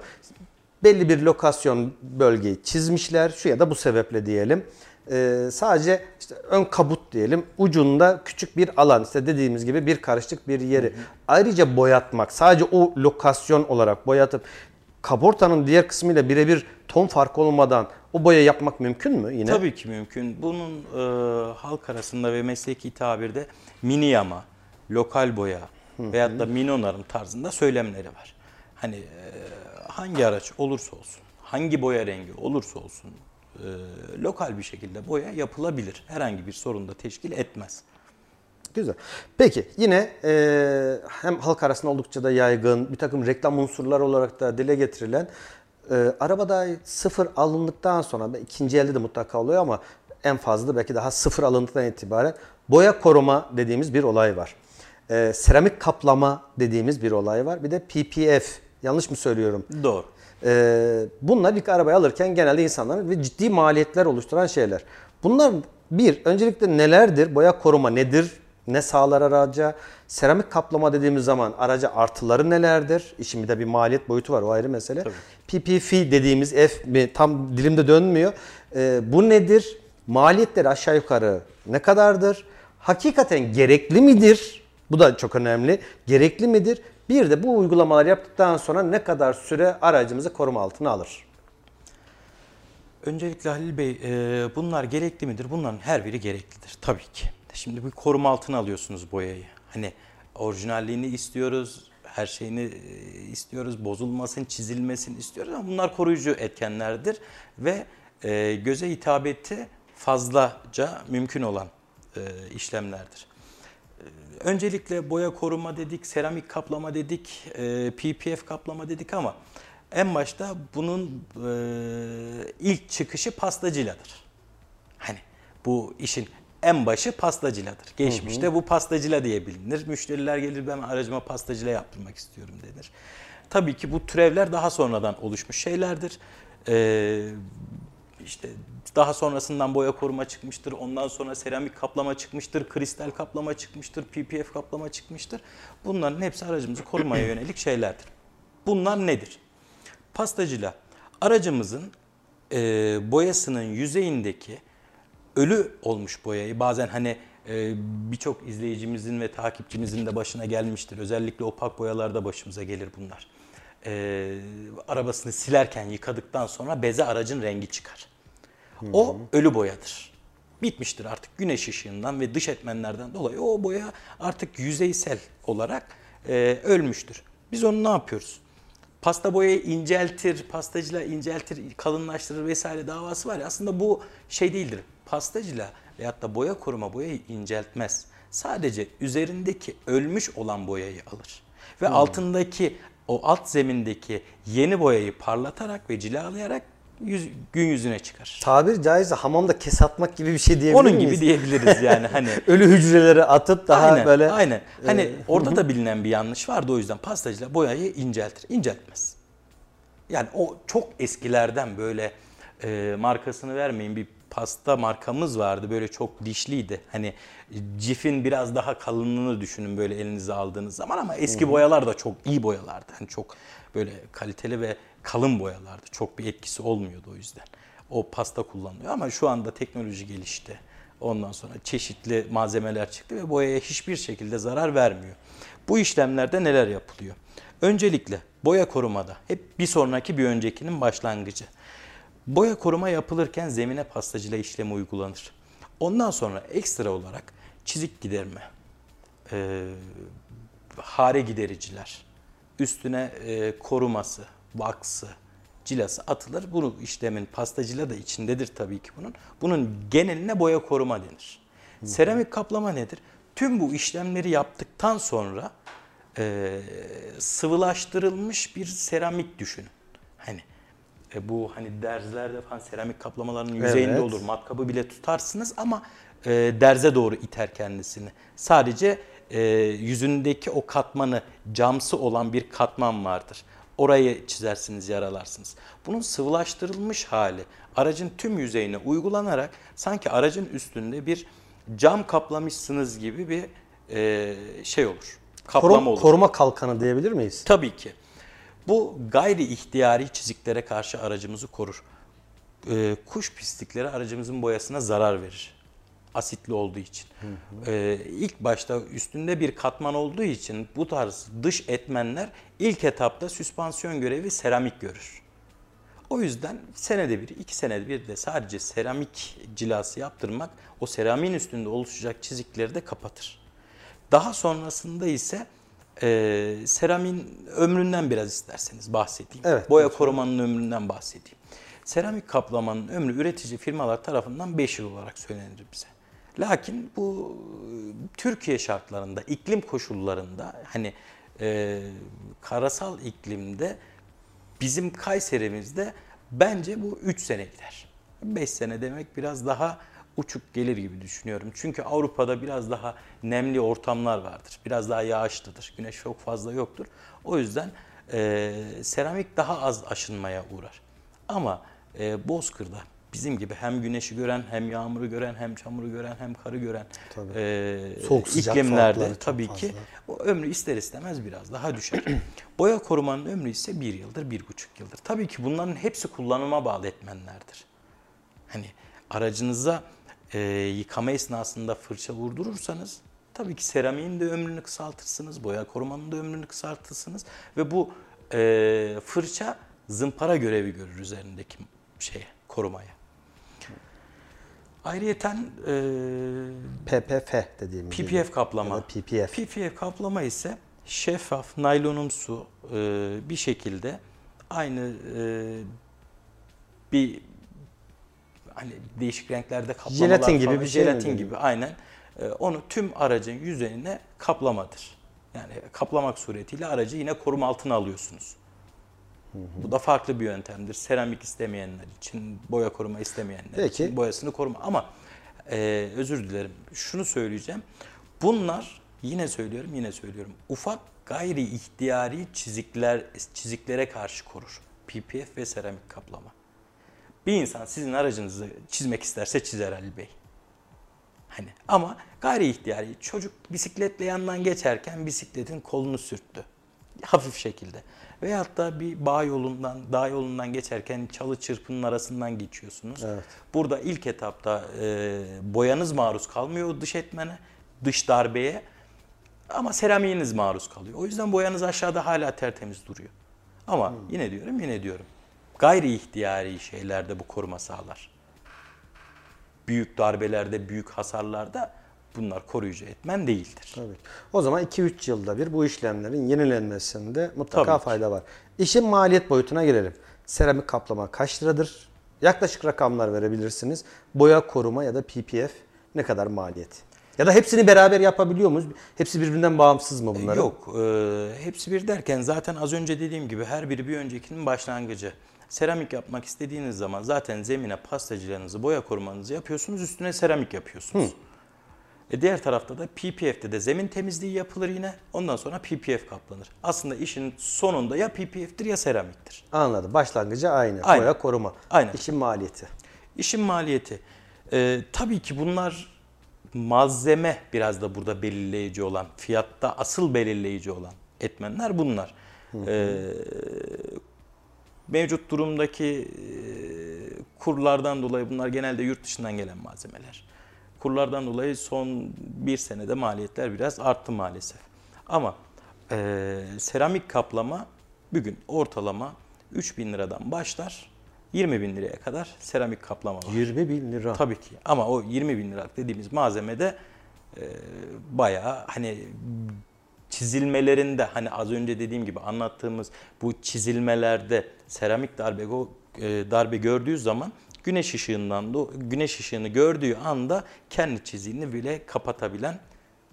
Belli bir lokasyon bölgeyi çizmişler şu ya da bu sebeple diyelim. Ee, sadece işte ön kabut diyelim ucunda küçük bir alan işte dediğimiz gibi bir karışık bir yeri ayrıca boyatmak sadece o lokasyon olarak boyatıp kaportanın diğer kısmıyla birebir ton farkı olmadan o boya yapmak mümkün mü yine? Tabii ki mümkün. Bunun e, halk arasında ve mesleki tabirde mini yama, lokal boya veyahut da mini onarım tarzında söylemleri var. Hani e, hangi araç olursa olsun, hangi boya rengi olursa olsun e, lokal bir şekilde boya yapılabilir. Herhangi bir sorun da teşkil etmez. Güzel. Peki yine e, hem halk arasında oldukça da yaygın bir takım reklam unsurları olarak da dile getirilen e, arabada sıfır alındıktan sonra ikinci elde de mutlaka oluyor ama en fazla da belki daha sıfır alındıktan itibaren boya koruma dediğimiz bir olay var. E, seramik kaplama dediğimiz bir olay var. Bir de PPF yanlış mı söylüyorum? Doğru. E, bunlar ilk arabayı alırken genelde insanların ve ciddi maliyetler oluşturan şeyler. Bunlar bir, öncelikle nelerdir? Boya koruma nedir? Ne sağlar araca? Seramik kaplama dediğimiz zaman araca artıları nelerdir? İşin bir de bir maliyet boyutu var o ayrı mesele. Tabii. PPF dediğimiz F mi, tam dilimde dönmüyor. Ee, bu nedir? Maliyetleri aşağı yukarı ne kadardır? Hakikaten gerekli midir? Bu da çok önemli. Gerekli midir? Bir de bu uygulamalar yaptıktan sonra ne kadar süre aracımızı koruma altına alır? Öncelikle Halil Bey e, bunlar gerekli midir? Bunların her biri gereklidir tabii ki. Şimdi bir koruma altına alıyorsunuz boyayı. Hani orijinalliğini istiyoruz, her şeyini e, istiyoruz, bozulmasın, çizilmesin istiyoruz ama bunlar koruyucu etkenlerdir ve e, göze hitabeti fazlaca mümkün olan işlemlerdir. Öncelikle boya koruma dedik, seramik kaplama dedik, e, PPF kaplama dedik ama en başta bunun e, ilk çıkışı pastacıladır. Hani bu işin en başı pastacıladır. Geçmişte bu pastacıla diye bilinir. Müşteriler gelir ben aracıma pastacıla yaptırmak istiyorum denir. Tabii ki bu türevler daha sonradan oluşmuş şeylerdir. Ee, işte daha sonrasından boya koruma çıkmıştır. Ondan sonra seramik kaplama çıkmıştır. Kristal kaplama çıkmıştır. PPF kaplama çıkmıştır. Bunların hepsi aracımızı korumaya yönelik şeylerdir. Bunlar nedir? Pastacıyla aracımızın e, boyasının yüzeyindeki ölü olmuş boyayı bazen hani e, birçok izleyicimizin ve takipçimizin de başına gelmiştir. Özellikle opak boyalarda başımıza gelir bunlar. E, arabasını silerken yıkadıktan sonra beze aracın rengi çıkar. O ölü boyadır. Bitmiştir artık güneş ışığından ve dış etmenlerden dolayı o boya artık yüzeysel olarak e, ölmüştür. Biz onu ne yapıyoruz? Pasta boyayı inceltir, pastacıyla inceltir, kalınlaştırır vesaire davası var ya aslında bu şey değildir. Pastacıyla veyahut da boya koruma boyayı inceltmez. Sadece üzerindeki ölmüş olan boyayı alır. Ve altındaki o alt zemindeki yeni boyayı parlatarak ve cilalayarak yüz, gün yüzüne çıkarır. Tabir caizse hamamda kes atmak gibi bir şey diyebilir Onun miyiz? gibi diyebiliriz yani hani. Ölü hücreleri atıp daha aynen, böyle Aynen. Hani e, orada da bilinen bir yanlış vardı o yüzden pastacıyla boyayı inceltir. İnceltmez. Yani o çok eskilerden böyle e, markasını vermeyin bir pasta markamız vardı böyle çok dişliydi. Hani cifin biraz daha kalınlığını düşünün böyle elinize aldığınız zaman ama eski boyalar da çok iyi boyalardı. Hani çok böyle kaliteli ve kalın boyalardı. Çok bir etkisi olmuyordu o yüzden. O pasta kullanılıyor ama şu anda teknoloji gelişti. Ondan sonra çeşitli malzemeler çıktı ve boyaya hiçbir şekilde zarar vermiyor. Bu işlemlerde neler yapılıyor? Öncelikle boya korumada hep bir sonraki bir öncekinin başlangıcı. Boya koruma yapılırken zemine pastacıyla işlemi uygulanır. Ondan sonra ekstra olarak çizik giderme, e, hare gidericiler, üstüne e, koruması, vaksı, cilası atılır. Bu işlemin pastacıyla da içindedir tabii ki bunun. Bunun geneline boya koruma denir. Seramik kaplama nedir? Tüm bu işlemleri yaptıktan sonra e, sıvılaştırılmış bir seramik düşünün. Hani e, bu hani derzlerde falan seramik kaplamaların yüzeyinde Evet. olur. Matkabı bile tutarsınız ama e, derze doğru iter kendisini. Sadece e, yüzündeki o katmanı camsı olan bir katman vardır. Orayı çizersiniz, yaralarsınız. Bunun sıvılaştırılmış hali aracın tüm yüzeyine uygulanarak sanki aracın üstünde bir cam kaplamışsınız gibi bir e, şey olur. Kaplama korum- olur. koruma kalkanı diyebilir miyiz? Tabii ki. Bu gayri ihtiyari çiziklere karşı aracımızı korur. Ee, kuş pislikleri aracımızın boyasına zarar verir. Asitli olduğu için. Ee, ilk başta üstünde bir katman olduğu için bu tarz dış etmenler ilk etapta süspansiyon görevi seramik görür. O yüzden senede bir, iki senede bir de sadece seramik cilası yaptırmak o seramiğin üstünde oluşacak çizikleri de kapatır. Daha sonrasında ise e, seramin ömründen biraz isterseniz bahsedeyim. Evet, Boya korumanın ömründen bahsedeyim. Seramik kaplamanın ömrü üretici firmalar tarafından 5 yıl olarak söylenir bize. Lakin bu Türkiye şartlarında, iklim koşullarında hani e, karasal iklimde bizim Kayserimizde bence bu 3 sene gider. 5 sene demek biraz daha uçuk gelir gibi düşünüyorum. Çünkü Avrupa'da biraz daha nemli ortamlar vardır. Biraz daha yağışlıdır. Güneş çok fazla yoktur. O yüzden e, seramik daha az aşınmaya uğrar. Ama e, Bozkır'da bizim gibi hem güneşi gören, hem yağmuru gören, hem çamuru gören, hem karı gören e, Soğuk, sıcak iklimlerde tabii ki o ömrü ister istemez biraz daha düşer. Boya korumanın ömrü ise bir yıldır, bir buçuk yıldır. Tabii ki bunların hepsi kullanıma bağlı etmenlerdir. Hani aracınıza e, yıkama esnasında fırça vurdurursanız tabii ki seramiğin de ömrünü kısaltırsınız, boya korumanın da ömrünü kısaltırsınız ve bu e, fırça zımpara görevi görür üzerindeki şeye, korumaya. Ayrıyeten e, PPF dediğimiz gibi. PPF kaplama. Ya da PPF. PPF kaplama ise şeffaf, naylonumsu e, bir şekilde aynı e, bir hani değişik renklerde kaplamalar Jelatin gibi falan, bir şey jelatin deniyor? gibi aynen. E, onu tüm aracın yüzeyine kaplamadır. Yani kaplamak suretiyle aracı yine koruma altına alıyorsunuz. Bu da farklı bir yöntemdir. Seramik istemeyenler için, boya koruma istemeyenler Peki. için boyasını koruma. Ama e, özür dilerim. Şunu söyleyeceğim. Bunlar yine söylüyorum, yine söylüyorum. Ufak gayri ihtiyari çizikler çiziklere karşı korur. PPF ve seramik kaplama. Bir insan sizin aracınızı çizmek isterse çizer Ali Bey. Hani ama gayri ihtiyari çocuk bisikletle yandan geçerken bisikletin kolunu sürttü. Hafif şekilde. Veyahut da bir bağ yolundan, dağ yolundan geçerken çalı çırpının arasından geçiyorsunuz. Evet. Burada ilk etapta e, boyanız maruz kalmıyor dış etmene, dış darbeye. Ama seramiğiniz maruz kalıyor. O yüzden boyanız aşağıda hala tertemiz duruyor. Ama yine diyorum, yine diyorum. Gayri ihtiyari şeylerde bu koruma sağlar büyük darbelerde, büyük hasarlarda bunlar koruyucu etmen değildir. Tabii. O zaman 2-3 yılda bir bu işlemlerin yenilenmesinde mutlaka Tabii ki. fayda var. İşin maliyet boyutuna gelelim. Seramik kaplama kaç liradır? Yaklaşık rakamlar verebilirsiniz. Boya koruma ya da PPF ne kadar maliyet? Ya da hepsini beraber yapabiliyor muyuz? Hepsi birbirinden bağımsız mı bunların? Yok, e, hepsi bir derken zaten az önce dediğim gibi her biri bir öncekinin başlangıcı. Seramik yapmak istediğiniz zaman zaten zemine pastacılarınızı, boya korumanızı yapıyorsunuz, üstüne seramik yapıyorsunuz. E diğer tarafta da PPF'de de zemin temizliği yapılır yine. Ondan sonra PPF kaplanır. Aslında işin sonunda ya PPF'tir ya seramiktir. Anladım. Başlangıcı aynı. Aynen. Boya koruma. Aynen. İşin maliyeti. İşin maliyeti. Ee, tabii ki bunlar malzeme biraz da burada belirleyici olan, fiyatta asıl belirleyici olan etmenler bunlar. Ee, mevcut durumdaki e, kurlardan dolayı bunlar genelde yurt dışından gelen malzemeler. Kurlardan dolayı son bir senede maliyetler biraz arttı maalesef. Ama e, seramik kaplama bugün ortalama 3000 liradan başlar 20 bin liraya kadar seramik kaplama var. 20 bin lira. Tabii ki ama o 20 bin liralık dediğimiz malzemede e, bayağı hani çizilmelerinde hani az önce dediğim gibi anlattığımız bu çizilmelerde seramik darbe e, darbe gördüğü zaman güneş ışığından da güneş ışığını gördüğü anda kendi çiziğini bile kapatabilen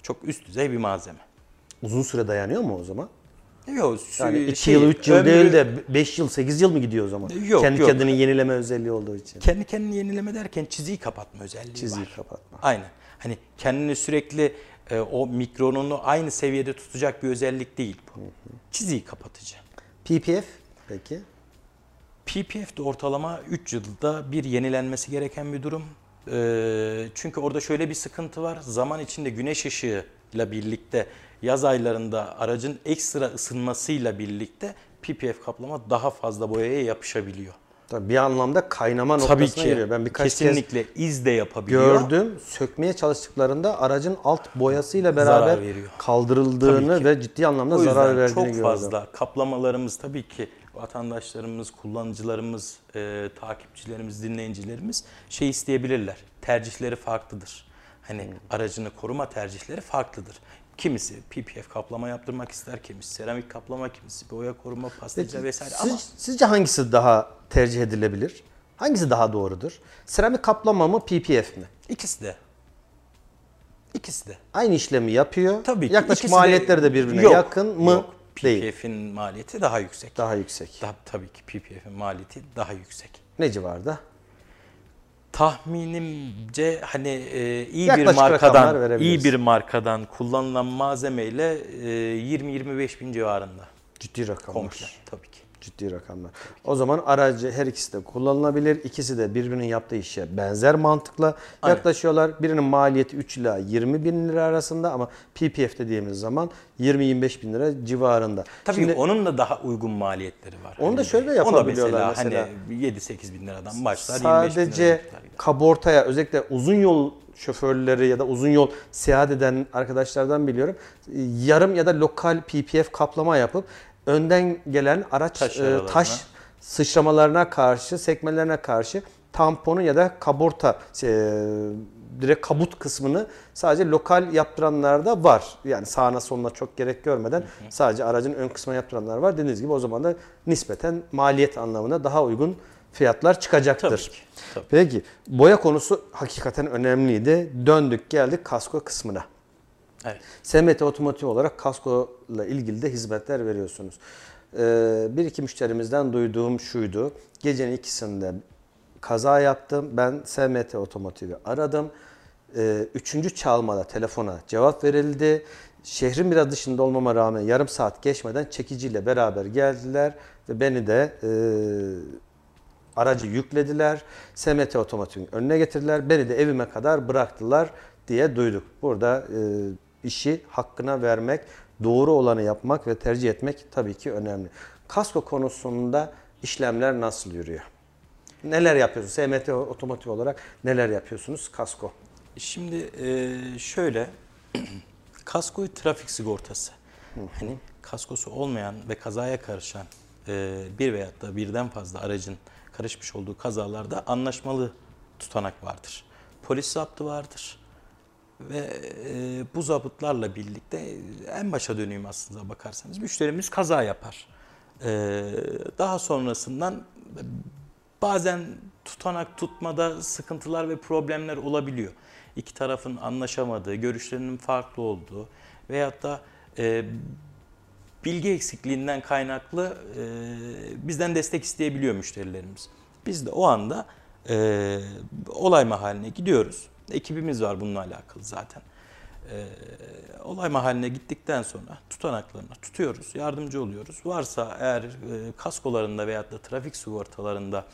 çok üst düzey bir malzeme. Uzun süre dayanıyor mu o zaman? Yok, Yani sü- 2 şey, yıl, 3 yıl ömrü- değil de 5 yıl, 8 yıl mı gidiyor o zaman? Yok, Kendi yok. kendini yenileme özelliği olduğu için. kendi kendini yenileme derken çiziği kapatma özelliği Çiziyi var. kapatma. Aynen. Hani kendini sürekli e, o mikronunu aynı seviyede tutacak bir özellik değil bu. Çiziyi kapatıcı. PPF peki? PPF de ortalama 3 yılda bir yenilenmesi gereken bir durum. E, çünkü orada şöyle bir sıkıntı var. Zaman içinde güneş ışığıyla birlikte yaz aylarında aracın ekstra ısınmasıyla birlikte PPF kaplama daha fazla boyaya yapışabiliyor. Tabii bir anlamda kaynama Tabii noktasına ki. geliyor. Ben birkaç kez Kesinlikle iz de yapabiliyor. gördüm. Sökmeye çalıştıklarında aracın alt boyasıyla beraber kaldırıldığını ve ciddi anlamda zarar verdiğini çok gördüm. fazla kaplamalarımız tabii ki vatandaşlarımız, kullanıcılarımız, e, takipçilerimiz, dinleyicilerimiz şey isteyebilirler. Tercihleri farklıdır. Hani Hmm. aracını koruma tercihleri farklıdır. Kimisi PPF kaplama yaptırmak ister, kimisi seramik kaplama, kimisi boya koruma, pastacı vesaire. siz- Ama sizce hangisi daha tercih edilebilir? Hangisi daha doğrudur? Seramik kaplama mı PPF mi? ikisi de İkisi de. Aynı işlemi yapıyor. Tabii ki. Yaklaşık ikisi de- maliyetleri de birbirine Yok, yakın mı? Yok. PPF'in maliyeti daha yüksek. Daha yüksek. Daha, tabii ki PPF'in maliyeti daha yüksek. Ne civarda? Tahminimce hani e, iyi Yaklaşık bir markadan iyi bir markadan kullanılan malzemeyle e, 20-25 bin civarında Ciddi rakamlar. komple tabii ki. Ciddi rakamlar. O zaman aracı her ikisi de kullanılabilir. İkisi de birbirinin yaptığı işe benzer mantıkla Aynen. yaklaşıyorlar. Birinin maliyeti 3 ila 20 bin lira arasında ama PPF dediğimiz zaman 20-25 bin lira civarında. Tabii Şimdi onun da daha uygun maliyetleri var. Onu da Hani şöyle yapabiliyorlar mesela, mesela. hani 7-8 bin liradan başlar 25 bin liraya sadece gider. kabortaya özellikle uzun yol şoförleri ya da uzun yol seyahat eden arkadaşlardan biliyorum. Yarım ya da lokal PPF kaplama yapıp önden gelen araç Taş e, taş sıçramalarına karşı, sekmelerine karşı tamponu ya da kaborta e, direkt kabut kısmını sadece lokal yaptıranlar da var. Yani sağına soluna çok gerek görmeden sadece aracın ön kısmına yaptıranlar var. Dediğiniz gibi o zaman da nispeten maliyet anlamında daha uygun fiyatlar çıkacaktır. Tabii ki. Tabii. Peki boya konusu hakikaten önemliydi. Döndük geldik kasko kısmına. Evet. SMT Otomotiv olarak kasko ile ilgili de hizmetler veriyorsunuz. Ee, bir iki müşterimizden duyduğum şuydu. Gecenin ikisinde kaza yaptım. Ben SMT Otomotiv'i aradım. Ee, üçüncü çalmada telefona cevap verildi. Şehrin biraz dışında olmama rağmen yarım saat geçmeden çekiciyle beraber geldiler ve beni de e, aracı yüklediler. SMT Otomotiv'in önüne getirdiler. Beni de evime kadar bıraktılar diye duyduk. Burada e, işi hakkına vermek, doğru olanı yapmak ve tercih etmek tabii ki önemli. Kasko konusunda işlemler nasıl yürüyor? Neler yapıyorsunuz? SMT Otomotiv olarak neler yapıyorsunuz kasko? Şimdi e, şöyle kasko trafik sigortası. Hani kaskosu olmayan ve kazaya karışan e, bir veyahut da birden fazla aracın karışmış olduğu kazalarda anlaşmalı tutanak vardır. Polis zaptı vardır. Ve e, bu zabıtlarla birlikte en başa döneyim aslında bakarsanız müşterimiz kaza yapar. E, daha sonrasından bazen tutanak tutmada sıkıntılar ve problemler olabiliyor. İki tarafın anlaşamadığı, görüşlerinin farklı olduğu veyahut da e, bilgi eksikliğinden kaynaklı e, bizden destek isteyebiliyor müşterilerimiz. Biz de o anda e, olay mahalline gidiyoruz. Ekibimiz var bununla alakalı zaten. E, olay mahalline gittikten sonra tutanaklarını tutuyoruz, yardımcı oluyoruz. Varsa eğer e, kaskolarında veyahut da trafik sigortalarında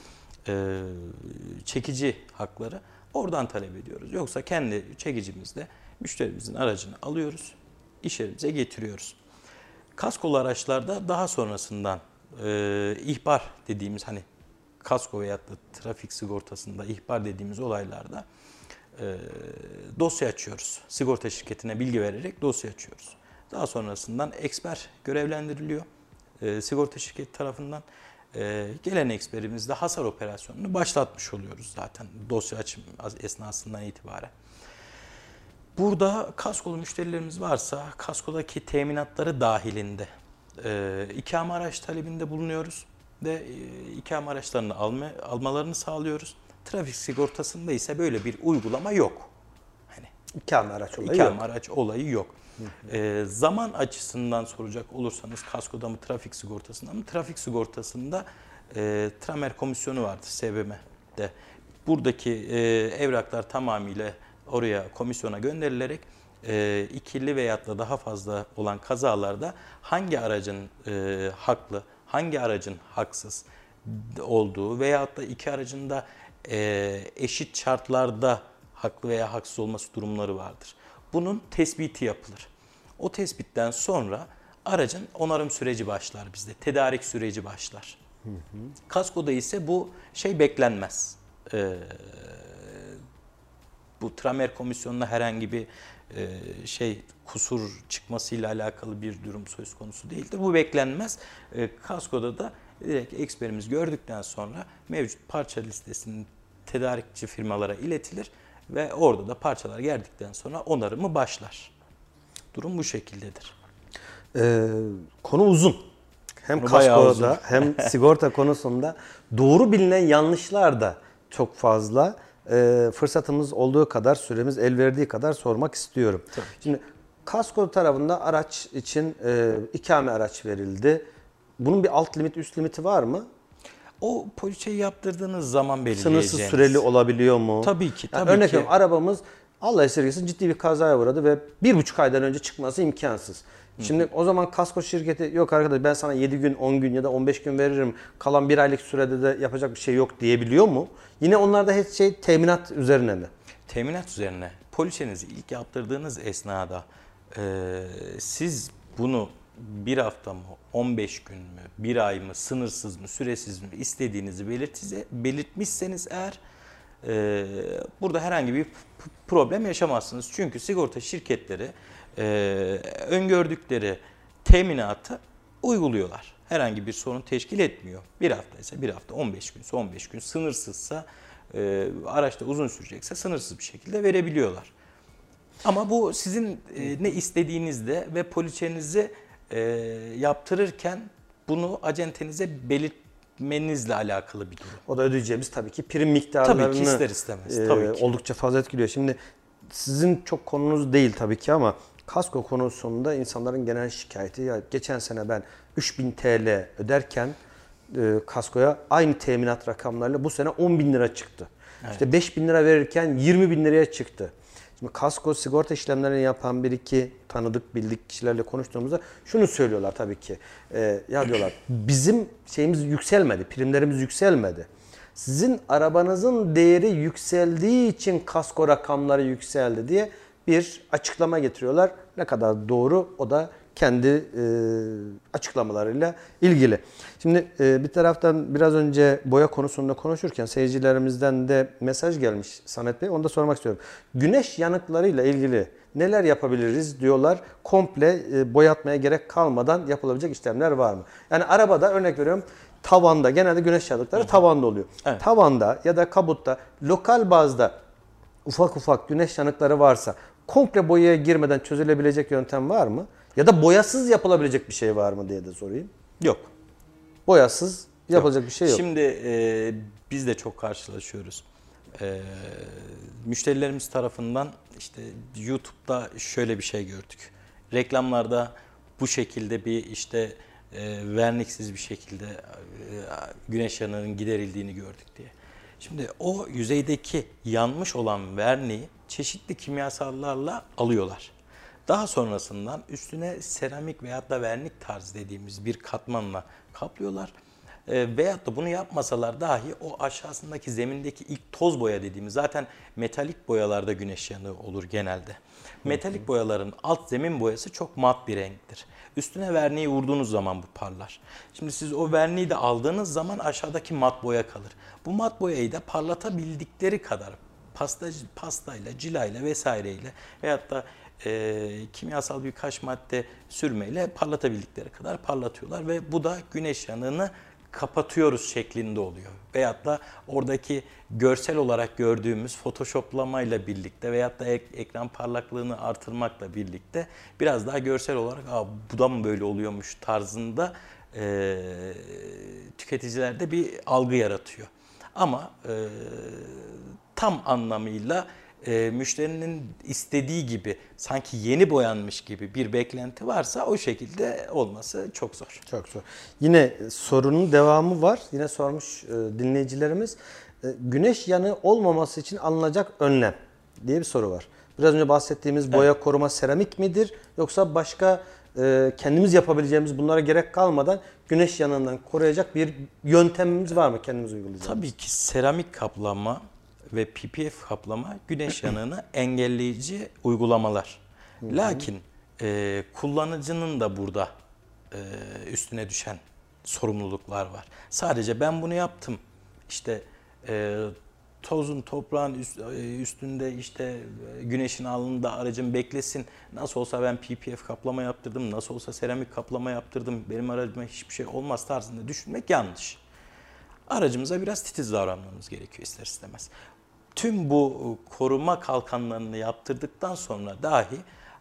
e, çekici hakları oradan talep ediyoruz. Yoksa kendi çekicimizde müşterimizin aracını alıyoruz, iş yerimize getiriyoruz. Kaskolu araçlarda daha sonrasından e, ihbar dediğimiz hani kasko veyahut da trafik sigortasında ihbar dediğimiz olaylarda e, dosya açıyoruz. Sigorta şirketine bilgi vererek dosya açıyoruz. Daha sonrasından eksper görevlendiriliyor e, sigorta şirketi tarafından. E, gelen eksperimizde hasar operasyonunu başlatmış oluyoruz zaten dosya açım esnasından itibaren. Burada kaskolu müşterilerimiz varsa kaskodaki teminatları dahilinde e, ikame araç talebinde bulunuyoruz ve e, ikame araçlarını alma, almalarını sağlıyoruz. Trafik sigortasında ise böyle bir uygulama yok. Hani İkame araç olayı ikame yok. araç olayı yok. E, zaman açısından soracak olursanız kaskoda mı trafik sigortasında mı? Trafik sigortasında e, tramer komisyonu vardır SBM'de. Buradaki e, evraklar tamamıyla oraya komisyona gönderilerek e, ikili veyahut da daha fazla olan kazalarda hangi aracın e, haklı, hangi aracın haksız olduğu veyahut da iki aracın da e, eşit şartlarda haklı veya haksız olması durumları vardır. Bunun tespiti yapılır. O tespitten sonra aracın onarım süreci başlar bizde. Tedarik süreci başlar. Kaskoda ise bu şey beklenmez. Ee, bu Tramer Komisyonu'na herhangi bir e, şey kusur çıkmasıyla alakalı bir durum söz konusu değildir. Bu beklenmez. E, kaskoda da direkt eksperimiz gördükten sonra mevcut parça listesinin tedarikçi firmalara iletilir ve orada da parçalar geldikten sonra onarımı başlar. Durum bu şekildedir. Ee, konu uzun. Hem Konu kaskoda hem sigorta konusunda doğru bilinen yanlışlar da çok fazla e, fırsatımız olduğu kadar, süremiz el verdiği kadar sormak istiyorum. Şimdi kasko tarafında araç için e, ikame araç verildi. Bunun bir alt limit, üst limiti var mı? O poliçeyi yaptırdığınız zaman belirleyeceğiniz. Sınırsız süreli olabiliyor mu? Tabii ki, Yani tabii örnek ki. veriyorum arabamız Allah esirgesin ciddi bir kazaya uğradı ve bir buçuk aydan önce çıkması imkansız. Şimdi o zaman kasko şirketi yok arkadaş ben sana 7 gün 10 gün ya da 15 gün veririm kalan bir aylık sürede de yapacak bir şey yok diyebiliyor mu? Yine onlarda her şey teminat üzerine mi? Teminat üzerine poliçenizi ilk yaptırdığınız esnada e, siz bunu bir hafta mı, 15 gün mü, bir ay mı, sınırsız mı, süresiz mi istediğinizi belirtize, belirtmişseniz eğer e, burada herhangi bir problem yaşamazsınız. Çünkü sigorta şirketleri e, öngördükleri teminatı uyguluyorlar. Herhangi bir sorun teşkil etmiyor. Bir hafta ise bir hafta, 15 gün ise 15 gün, sınırsızsa e, araçta uzun sürecekse sınırsız bir şekilde verebiliyorlar. Ama bu sizin e, ne istediğinizde ve poliçenizi e, yaptırırken bunu acentenize belirtmenizle alakalı bir durum. O da ödeyeceğimiz tabii ki prim miktarlarını Tabii ki ister istemez, e, tabii ki. oldukça fazla etkiliyor. Şimdi sizin çok konunuz değil tabii ki ama kasko konusunda insanların genel şikayeti ya geçen sene ben 3000 TL öderken e, kaskoya aynı teminat rakamlarıyla bu sene 10 bin lira çıktı. İşte 5 bin lira verirken 20 bin liraya çıktı. Şimdi kasko sigorta işlemlerini yapan bir iki tanıdık bildik kişilerle konuştuğumuzda şunu söylüyorlar tabii ki. E, ya diyorlar bizim şeyimiz yükselmedi, primlerimiz yükselmedi. Sizin arabanızın değeri yükseldiği için kasko rakamları yükseldi diye bir açıklama getiriyorlar. Ne kadar doğru o da kendi e, açıklamalarıyla ilgili. Şimdi e, bir taraftan biraz önce boya konusunda konuşurken seyircilerimizden de mesaj gelmiş Samet Bey. Onu da sormak istiyorum. Güneş yanıklarıyla ilgili neler yapabiliriz diyorlar. Komple e, boyatmaya gerek kalmadan yapılabilecek işlemler var mı? Yani arabada örnek veriyorum tavanda genelde güneş yanıkları tavanda oluyor. Evet. Tavanda ya da kabutta lokal bazda ufak ufak güneş yanıkları varsa komple boyaya girmeden çözülebilecek yöntem var mı? Ya da boyasız yapılabilecek bir şey var mı diye de sorayım. Yok. Boyasız yapılacak bir şey yok. Şimdi e, biz de çok karşılaşıyoruz. E, müşterilerimiz tarafından işte YouTube'da şöyle bir şey gördük. Reklamlarda bu şekilde bir işte e, verniksiz bir şekilde e, güneş yanığının giderildiğini gördük diye. Şimdi o yüzeydeki yanmış olan verniği çeşitli kimyasallarla alıyorlar. Daha sonrasından üstüne seramik veyahut da vernik tarzı dediğimiz bir katmanla kaplıyorlar. E, veyahut da bunu yapmasalar dahi o aşağısındaki zemindeki ilk toz boya dediğimiz zaten metalik boyalarda güneş yanığı olur genelde. Metalik boyaların alt zemin boyası çok mat bir renktir. Üstüne verniği vurduğunuz zaman bu parlar. Şimdi siz o verniği de aldığınız zaman aşağıdaki mat boya kalır. Bu mat boyayı da parlatabildikleri kadar pasta, pastayla, cilayla vesaireyle veyahut da e, kimyasal birkaç madde sürmeyle parlatabildikleri kadar parlatıyorlar ve bu da güneş yanığını kapatıyoruz şeklinde oluyor. Veyahut da oradaki görsel olarak gördüğümüz photoshoplamayla birlikte veyahut da ek- ekran parlaklığını artırmakla birlikte biraz daha görsel olarak Aa, bu da mı böyle oluyormuş tarzında e, tüketicilerde bir algı yaratıyor. Ama e, tam anlamıyla e, müşterinin istediği gibi sanki yeni boyanmış gibi bir beklenti varsa o şekilde olması çok zor. Çok zor. Yine sorunun devamı var. Yine sormuş e, dinleyicilerimiz. E, güneş yanığı olmaması için alınacak önlem diye bir soru var. Biraz önce bahsettiğimiz boya koruma seramik midir yoksa başka e, kendimiz yapabileceğimiz bunlara gerek kalmadan güneş yanığından koruyacak bir yöntemimiz var mı kendimiz uygulayacağımız? Tabii ki seramik kaplama ve PPF kaplama güneş yanığını engelleyici uygulamalar. Lakin e, kullanıcının da burada e, üstüne düşen sorumluluklar var. Sadece ben bunu yaptım. İşte e, tozun toprağın üst- e, üstünde işte e, güneşin alnında aracım beklesin. Nasıl olsa ben PPF kaplama yaptırdım. Nasıl olsa seramik kaplama yaptırdım. Benim aracıma hiçbir şey olmaz tarzında düşünmek yanlış aracımıza biraz titiz davranmamız gerekiyor ister istemez. Tüm bu koruma kalkanlarını yaptırdıktan sonra dahi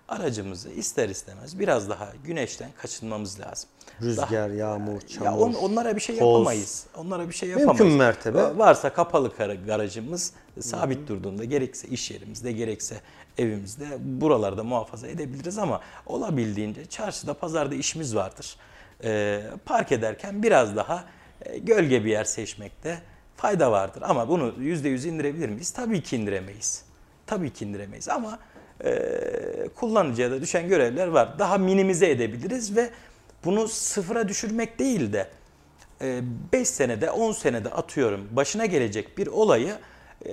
aracımızı ister istemez biraz daha güneşten kaçınmamız lazım. Rüzgar, yağmur, çamur. Ya on- onlara bir şey toz. yapamayız. Onlara bir şey Mümkün yapamayız. mertebe. Varsa kapalı garajımız sabit Hı-hı. durduğunda gerekse iş yerimizde gerekse evimizde buralarda muhafaza edebiliriz ama olabildiğince çarşıda pazarda işimiz vardır. Ee, park ederken biraz daha e, gölge bir yer seçmekte fayda vardır. Ama bunu %100 indirebilir miyiz? Tabii ki indiremeyiz. Tabii ki indiremeyiz ama e, kullanıcıya da düşen görevler var. Daha minimize edebiliriz ve bunu sıfıra düşürmek değil de 5 e, senede 10 senede atıyorum başına gelecek bir olayı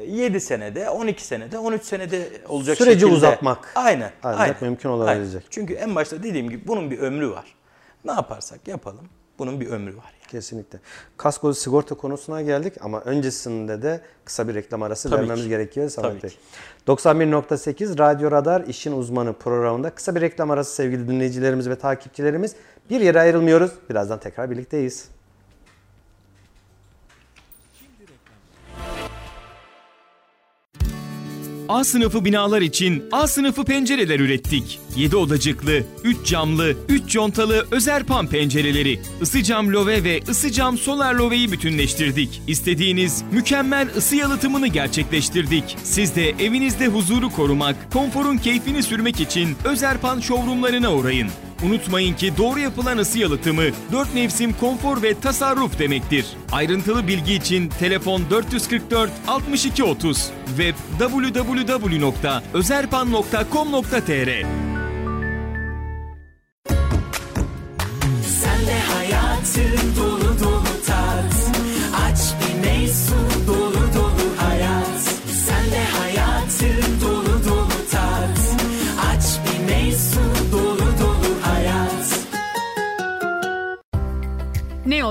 7 e, senede, 12 senede, 13 senede olacak Süreci şekilde. uzatmak. Aynen. Ancak aynen. mümkün olabilecek. Aynen. Çünkü en başta dediğim gibi bunun bir ömrü var. Ne yaparsak yapalım bunun bir ömrü var. Yani. Kesinlikle. Kasko sigorta konusuna geldik ama öncesinde de kısa bir reklam arası Tabii vermemiz ki. gerekiyor Samet Bey. 91.8 Radyo Radar İşin Uzmanı programında kısa bir reklam arası sevgili dinleyicilerimiz ve takipçilerimiz. Bir yere ayrılmıyoruz. Birazdan tekrar birlikteyiz. A sınıfı binalar için A sınıfı pencereler ürettik. 7 odacıklı, 3 camlı, 3 contalı Özerpan pencereleri, ısı cam love ve ısı cam solar loveyi bütünleştirdik. İstediğiniz mükemmel ısı yalıtımını gerçekleştirdik. Siz de evinizde huzuru korumak, konforun keyfini sürmek için Özerpan showroomlarına uğrayın. Unutmayın ki doğru yapılan ısı yalıtımı 4 mevsim konfor ve tasarruf demektir. Ayrıntılı bilgi için telefon 444 62 30 ve www.özerpan.com.tr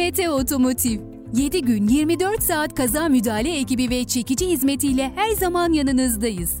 SMT Otomotiv. 7 gün 24 saat kaza müdahale ekibi ve çekici hizmetiyle her zaman yanınızdayız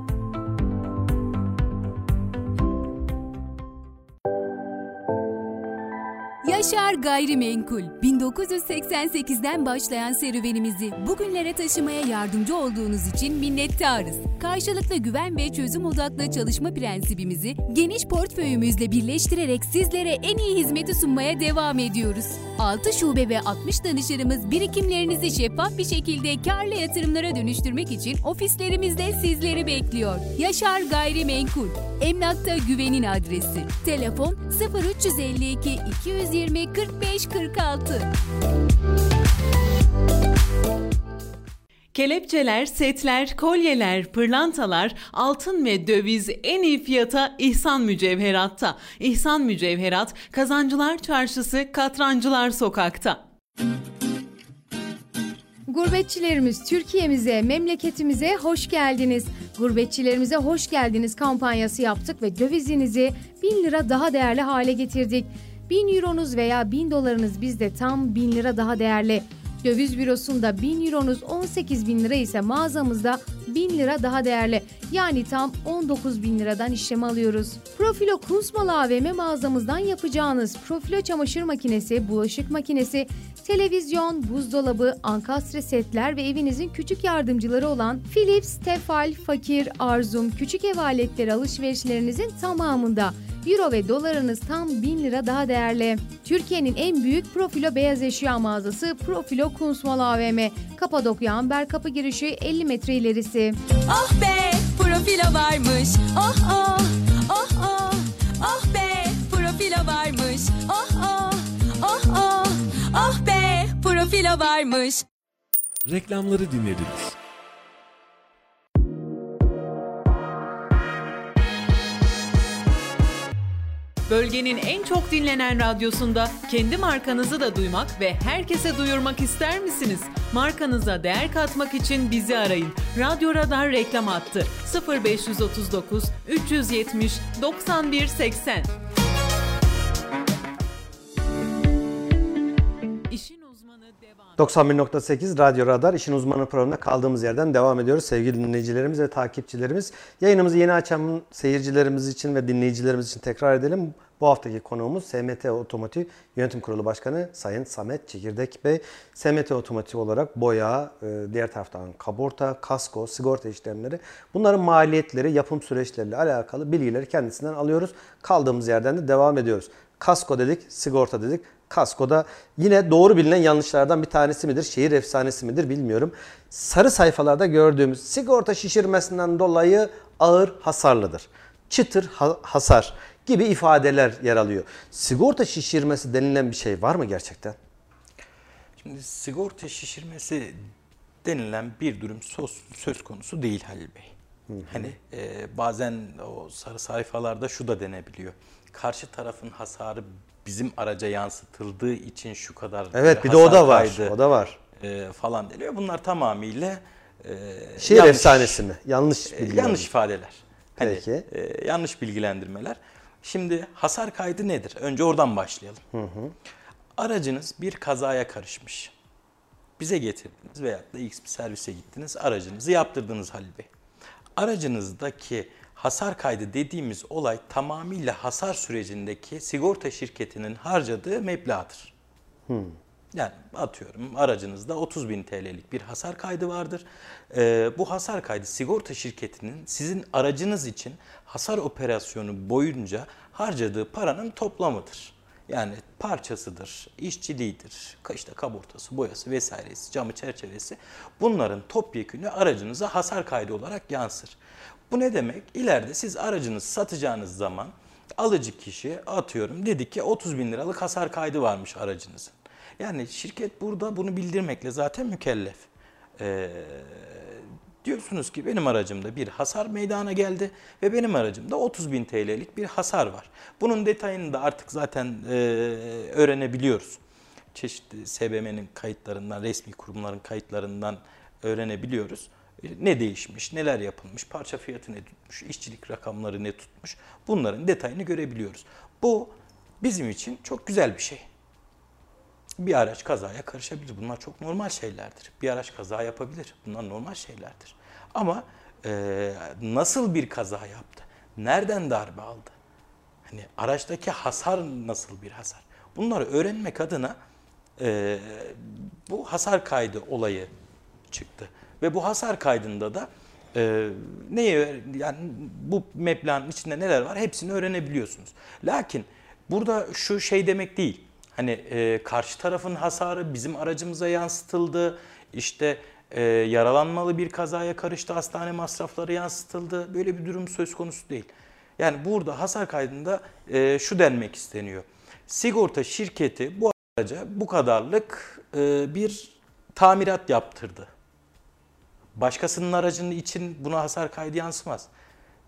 Yaşar Gayrimenkul 1988'den başlayan serüvenimizi bugünlere taşımaya yardımcı olduğunuz için minnettarız. Karşılıklı güven ve çözüm odaklı çalışma prensibimizi geniş portföyümüzle birleştirerek sizlere en iyi hizmeti sunmaya devam ediyoruz. 6 şube ve 60 danışırımız birikimlerinizi şeffaf bir şekilde karlı yatırımlara dönüştürmek için ofislerimizde sizleri bekliyor. Yaşar Gayrimenkul Emlakta güvenin adresi. Telefon 0352 220 45 46. Kelepçeler, setler, kolyeler, pırlantalar, altın ve döviz en iyi fiyata İhsan Mücevherat'ta. İhsan Mücevherat, Kazancılar Çarşısı, Katrancılar Sokak'ta. Gurbetçilerimiz Türkiye'mize, memleketimize hoş geldiniz. Gurbetçilerimize hoş geldiniz kampanyası yaptık ve dövizinizi 1000 lira daha değerli hale getirdik. 1000 euronuz veya 1000 dolarınız bizde tam 1000 lira daha değerli. Döviz bürosunda 1000 euronuz 18 bin lira ise mağazamızda 1000 lira daha değerli. Yani tam 19 bin liradan işlem alıyoruz. Profilo Kunstmalı AVM mağazamızdan yapacağınız profilo çamaşır makinesi, bulaşık makinesi, televizyon, buzdolabı, ankastre setler ve evinizin küçük yardımcıları olan Philips, Tefal, Fakir, Arzum, küçük ev aletleri alışverişlerinizin tamamında Euro ve dolarınız tam 1000 lira daha değerli. Türkiye'nin en büyük profilo beyaz eşya mağazası Profilo Kunstmal AVM. Kapadokya Amber kapı girişi 50 metre ilerisi. Oh be profilo varmış. Oh oh oh oh oh be profilo varmış. Oh oh oh oh oh be filo varmış. Reklamları dinlediniz. Bölgenin en çok dinlenen radyosunda kendi markanızı da duymak ve herkese duyurmak ister misiniz? Markanıza değer katmak için bizi arayın. Radyo Radar reklam attı. 0539 370 91 80. 91.8 Radyo Radar İşin Uzmanı programında kaldığımız yerden devam ediyoruz. Sevgili dinleyicilerimiz ve takipçilerimiz. Yayınımızı yeni açan seyircilerimiz için ve dinleyicilerimiz için tekrar edelim. Bu haftaki konuğumuz SMT Otomotiv Yönetim Kurulu Başkanı Sayın Samet Çekirdek Bey. SMT Otomotiv olarak boya, e, diğer taraftan kaborta, kasko, sigorta işlemleri bunların maliyetleri, yapım süreçleriyle alakalı bilgileri kendisinden alıyoruz. Kaldığımız yerden de devam ediyoruz. Kasko dedik, sigorta dedik. Kaskoda yine doğru bilinen yanlışlardan bir tanesi midir, şehir efsanesi midir bilmiyorum. Sarı sayfalarda gördüğümüz sigorta şişirmesinden dolayı ağır hasarlıdır. Çıtır ha- hasar gibi ifadeler yer alıyor. Sigorta şişirmesi denilen bir şey var mı gerçekten? Şimdi sigorta şişirmesi denilen bir durum söz, söz konusu değil Halil Bey. Hani e, bazen o sarı sayfalarda şu da denebiliyor. Karşı tarafın hasarı bizim araca yansıtıldığı için şu kadar Evet bir de o da var. kaydı, O da var. e, falan deniyor. Bunlar tamamıyla e, Şehir yanlış- efsanesi mi? Yanlış e, bilgi. yanlış ifadeler. Hani, Peki. e, yanlış bilgilendirmeler. Şimdi hasar kaydı nedir? Önce oradan başlayalım. Aracınız bir kazaya karışmış. Bize getirdiniz veyahut da X bir servise gittiniz. Aracınızı yaptırdınız Halil Bey. Aracınızdaki hasar kaydı dediğimiz olay tamamıyla hasar sürecindeki sigorta şirketinin harcadığı meblağdır. Yani atıyorum aracınızda 30 bin TL'lik bir hasar kaydı vardır. Ee, bu hasar kaydı sigorta şirketinin sizin aracınız için hasar operasyonu boyunca harcadığı paranın toplamıdır. Yani parçasıdır, işçiliğidir, işte kabortası, boyası vesairesi, camı çerçevesi bunların topyekünü aracınıza hasar kaydı olarak yansır. Bu ne demek? İleride siz aracınızı satacağınız zaman alıcı kişi atıyorum dedi ki 30 bin liralık hasar kaydı varmış aracınızın. Yani şirket burada bunu bildirmekle zaten mükellef. Ee, diyorsunuz ki benim aracımda bir hasar meydana geldi ve benim aracımda 30 bin TL'lik bir hasar var. Bunun detayını da artık zaten e, öğrenebiliyoruz. Çeşitli SBM'nin kayıtlarından, resmi kurumların kayıtlarından öğrenebiliyoruz. Ne değişmiş, neler yapılmış, parça fiyatı ne tutmuş, işçilik rakamları ne tutmuş bunların detayını görebiliyoruz. Bu bizim için çok güzel bir şey bir araç kazaya karışabilir. Bunlar çok normal şeylerdir. Bir araç kaza yapabilir. Bunlar normal şeylerdir. Ama e, nasıl bir kaza yaptı? Nereden darbe aldı? Hani araçtaki hasar nasıl bir hasar? Bunları öğrenmek adına e, bu hasar kaydı olayı çıktı. Ve bu hasar kaydında da e, neye yani bu meblağın içinde neler var hepsini öğrenebiliyorsunuz. Lakin burada şu şey demek değil. Hani e, karşı tarafın hasarı bizim aracımıza yansıtıldı. İşte e, yaralanmalı bir kazaya karıştı, hastane masrafları yansıtıldı. Böyle bir durum söz konusu değil. Yani burada hasar kaydında e, şu denmek isteniyor. Sigorta şirketi bu araca bu kadarlık e, bir tamirat yaptırdı. Başkasının aracının için buna hasar kaydı yansımaz.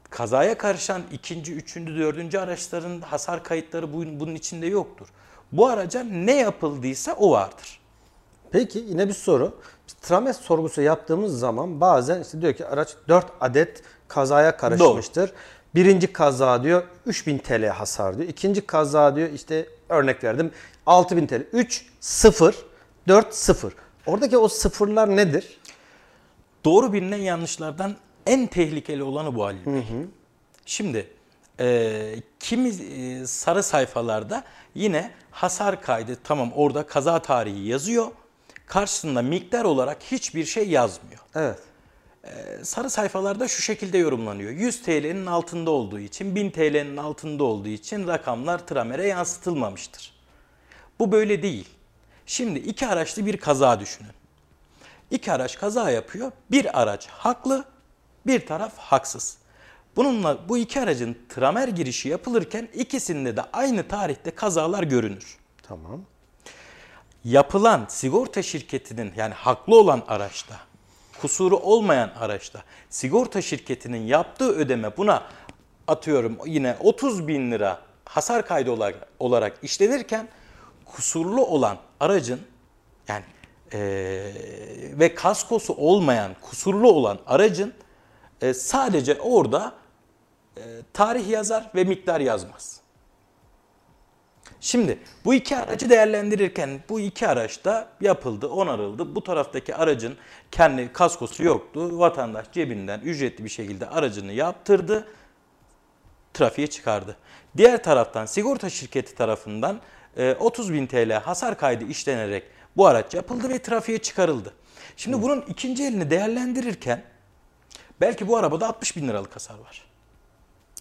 Kazaya karışan ikinci, üçüncü, dördüncü araçların hasar kayıtları bunun, içinde yoktur. Bu araca ne yapıldıysa o vardır. Peki yine bir soru. Biz Trames sorgusu yaptığımız zaman bazen işte diyor ki araç 4 adet kazaya karışmıştır. Birinci kaza diyor 3000 TL hasar diyor. İkinci kaza diyor işte örnek verdim 6000 TL. 3 0 4 0. Oradaki o sıfırlar nedir? Doğru bilinen yanlışlardan en tehlikeli olanı bu Halil Bey. Şimdi e, kimi e, sarı sayfalarda yine hasar kaydı tamam orada kaza tarihi yazıyor. Karşısında miktar olarak hiçbir şey yazmıyor. Evet. sarı sayfalarda şu şekilde yorumlanıyor. 100 TL'nin altında olduğu için, 1000 TL'nin altında olduğu için rakamlar tramere yansıtılmamıştır. Bu böyle değil. Şimdi iki araçlı bir kaza düşünün. İki araç kaza yapıyor. Bir araç haklı, bir taraf haksız. Bununla bu iki aracın tramer girişi yapılırken ikisinde de aynı tarihte kazalar görünür Tamam. yapılan sigorta şirketinin yani haklı olan araçta, kusuru olmayan araçta sigorta şirketinin yaptığı ödeme buna atıyorum yine 30 bin lira hasar kaydı olarak, olarak işlenirken kusurlu olan aracın yani e, ve kaskosu olmayan kusurlu olan aracın e, sadece orada e, tarih yazar ve miktar yazmaz. Şimdi bu iki aracı değerlendirirken bu iki araç da yapıldı, onarıldı. Bu taraftaki aracın kendi kaskosu yoktu. Vatandaş cebinden ücretli bir şekilde aracını yaptırdı, trafiğe çıkardı. Diğer taraftan sigorta şirketi tarafından 30 bin TL hasar kaydı işlenerek bu araç yapıldı ve trafiğe çıkarıldı. Şimdi bunun ikinci elini değerlendirirken belki bu arabada 60 bin liralık hasar var.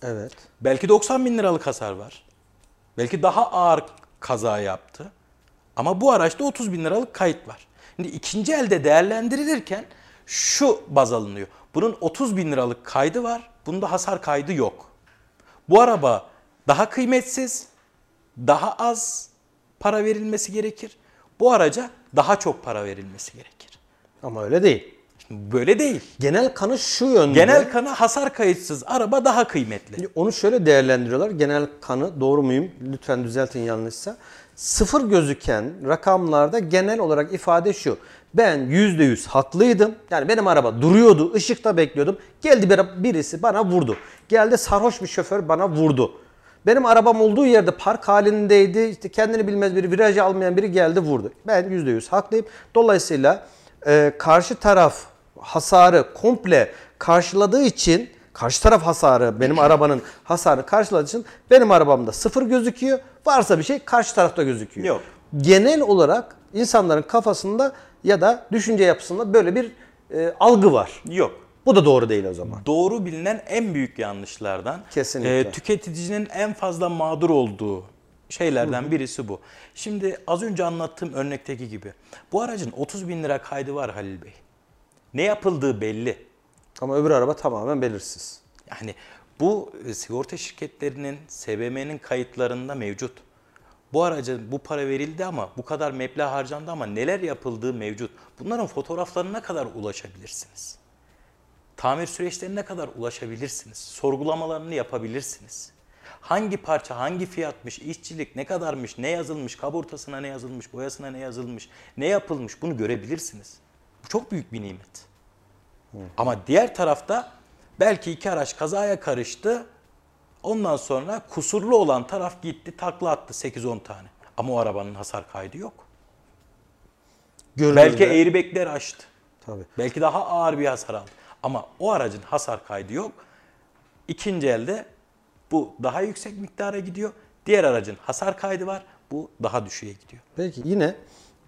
Evet. Belki 90 bin liralık hasar var. Belki daha ağır kaza yaptı. Ama bu araçta 30 bin liralık kayıt var. Şimdi ikinci elde değerlendirilirken şu baz alınıyor. Bunun 30 bin liralık kaydı var. Bunda hasar kaydı yok. Bu araba daha kıymetsiz, daha az para verilmesi gerekir. Bu araca daha çok para verilmesi gerekir. Ama öyle değil. Şimdi böyle değil. Genel kanı şu yönde. Genel kanı hasar kayıtsız araba daha kıymetli. Onu şöyle değerlendiriyorlar. Genel kanı doğru muyum? Lütfen düzeltin yanlışsa. Sıfır gözüken rakamlarda genel olarak ifade şu. Ben %100 haklıydım. Yani benim araba duruyordu, ışıkta bekliyordum. Geldi bir, birisi bana vurdu. Geldi sarhoş bir şoför bana vurdu. Benim arabam olduğu yerde park halindeydi. İşte kendini bilmez biri, virajı almayan biri geldi vurdu. Ben %100 haklıyım. Dolayısıyla e, karşı taraf hasarı komple karşıladığı için karşı taraf hasarı benim arabanın hasarı karşıladığı için benim arabamda sıfır gözüküyor. Varsa bir şey karşı tarafta gözüküyor. Yok. Genel olarak insanların kafasında ya da düşünce yapısında böyle bir e, algı var. Yok. Bu da doğru değil o zaman. Doğru bilinen en büyük yanlışlardan. Kesinlikle. e, tüketicinin en fazla mağdur olduğu şeylerden birisi bu. Şimdi az önce anlattığım örnekteki gibi bu aracın 30 bin lira kaydı var Halil Bey. Ne yapıldığı belli. Ama öbür araba tamamen belirsiz. Yani bu e, sigorta şirketlerinin, SBM'nin kayıtlarında mevcut. Bu araca bu para verildi ama bu kadar meblağ harcandı ama neler yapıldığı mevcut. Bunların fotoğraflarına kadar ulaşabilirsiniz. Tamir süreçlerine kadar ulaşabilirsiniz. Sorgulamalarını yapabilirsiniz. Hangi parça, hangi fiyatmış, işçilik ne kadarmış, ne yazılmış, kaburtasına ne yazılmış, boyasına ne yazılmış, ne yapılmış bunu görebilirsiniz. Bu çok büyük bir nimet. Ama diğer tarafta belki iki araç kazaya karıştı. Ondan sonra kusurlu olan taraf gitti takla attı 8-10 tane. Ama o arabanın hasar kaydı yok. Görünürde- Belki airbagler açtı. Tabii. Belki daha ağır bir hasar aldı. Ama o aracın hasar kaydı yok. İkinci elde bu daha yüksek miktara gidiyor. Diğer aracın hasar kaydı var. Bu daha düşüğe gidiyor. Peki yine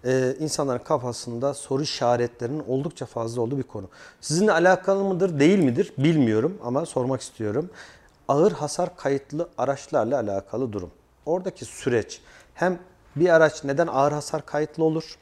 e, insanların kafasında soru işaretlerinin oldukça fazla olduğu bir konu. Sizinle alakalı mıdır değil midir bilmiyorum ama sormak istiyorum. Ağır hasar kayıtlı araçlarla alakalı durum. Oradaki süreç hem bir araç neden ağır hasar kayıtlı olur?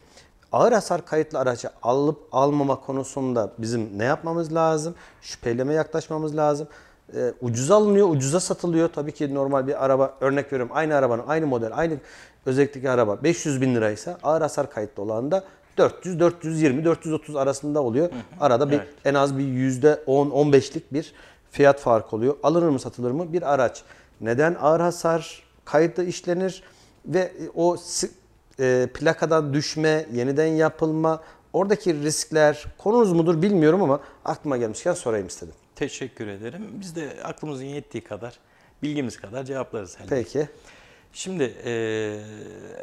Ağır hasar kayıtlı aracı alıp almama konusunda bizim ne yapmamız lazım? Şüpheleme yaklaşmamız lazım. Ee, ucuza alınıyor, ucuza satılıyor. Tabii ki normal bir araba, örnek veriyorum aynı arabanın, aynı model, aynı özellikteki araba 500 bin liraysa ağır hasar kayıtlı olan da 400, 420, 430 arasında oluyor. Arada bir, en az bir %10-15'lik bir fiyat farkı oluyor. Alınır mı satılır mı? Bir araç neden ağır hasar kayıtlı işlenir ve o si- e, plakadan düşme, yeniden yapılma, oradaki riskler konunuz mudur bilmiyorum ama aklıma gelmişken sorayım istedim. Teşekkür ederim. Biz de aklımızın yettiği kadar, bilgimiz kadar cevaplarız. Bey. Peki. Şimdi eee,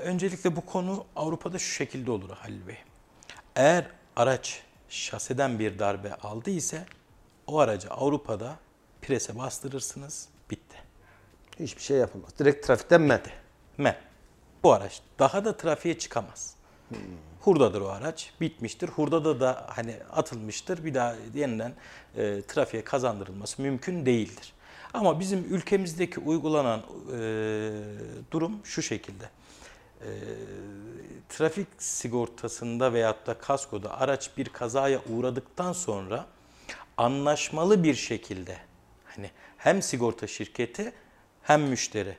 öncelikle bu konu Avrupa'da şu şekilde olur Halil Bey. Eğer araç şaseden bir darbe aldı ise o aracı Avrupa'da prese bastırırsınız, bitti. Hiçbir şey yapılmaz. Direkt trafikten men. Men. Bu araç daha da trafiğe çıkamaz. Hurdadır o araç, bitmiştir. Hurdada da hani atılmıştır. Bir daha yeniden e, trafiğe kazandırılması mümkün değildir. Ama bizim ülkemizdeki uygulanan e, durum şu şekilde. E, trafik sigortasında veyahut da kaskoda araç bir kazaya uğradıktan sonra anlaşmalı bir şekilde hani hem sigorta şirketi hem müşteri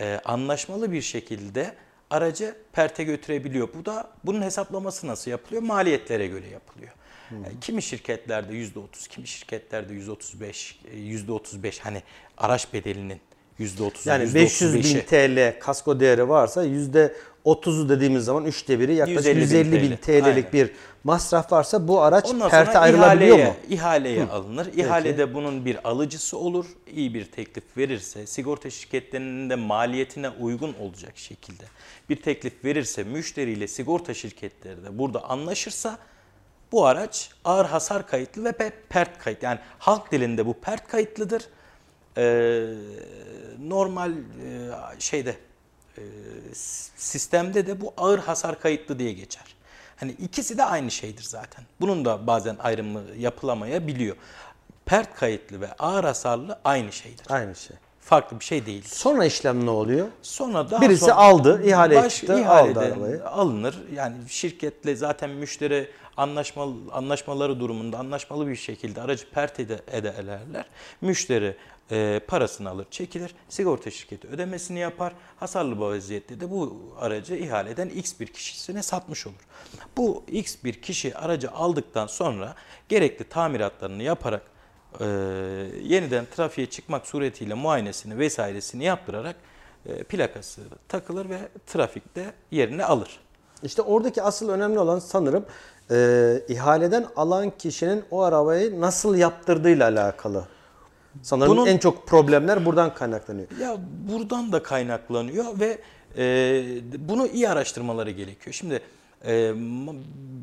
e, anlaşmalı bir şekilde aracı perte götürebiliyor. Bu da bunun hesaplaması nasıl yapılıyor? Maliyetlere göre yapılıyor. E, Kimi şirketlerde %30, kimi şirketlerde %35, e, %35 hani araç bedelinin %30'u, Yani 500 bin %35'i. TL kasko değeri varsa %30'u dediğimiz zaman üçte biri yaklaşık 150 bin 150 bin TL. TL'lik Aynen. bir masraf varsa bu araç Ondan perte ayrılabiliyor ihaleye, mu? ihaleye alınır. İhalede bunun bir alıcısı olur. İyi bir teklif verirse, sigorta şirketlerinin de maliyetine uygun olacak şekilde bir teklif verirse, müşteriyle sigorta şirketleri de burada anlaşırsa bu araç ağır hasar kayıtlı ve pe- pert kayıt. Yani halk dilinde bu pert kayıtlıdır. Ee, normal e, şeyde e, sistemde de bu ağır hasar kayıtlı diye geçer. Hani ikisi de aynı şeydir zaten. Bunun da bazen ayrımı yapılamayabiliyor. Pert kayıtlı ve ağır hasarlı aynı şeydir. Aynı şey. Farklı bir şey değil. Sonra işlem ne oluyor? Sonra daha Birisi sonra aldı, ihale baş- çıktı, aldı arabayı. alınır. Yani şirketle zaten müşteri anlaşmalı anlaşmaları durumunda anlaşmalı bir şekilde aracı pert ede, ederler. Müşteri e, parasını alır, çekilir. Sigorta şirketi ödemesini yapar. Hasarlı vaziyette de bu aracı ihaleden X bir kişisine satmış olur. Bu X bir kişi aracı aldıktan sonra gerekli tamiratlarını yaparak e, yeniden trafiğe çıkmak suretiyle muayenesini vesairesini yaptırarak e, plakası takılır ve trafikte yerini alır. İşte oradaki asıl önemli olan sanırım e, ihaleden alan kişinin o arabayı nasıl yaptırdığıyla alakalı. Sanırım Bunun- en çok problemler buradan kaynaklanıyor. Ya buradan da kaynaklanıyor ve e, bunu iyi araştırmaları gerekiyor. Şimdi e,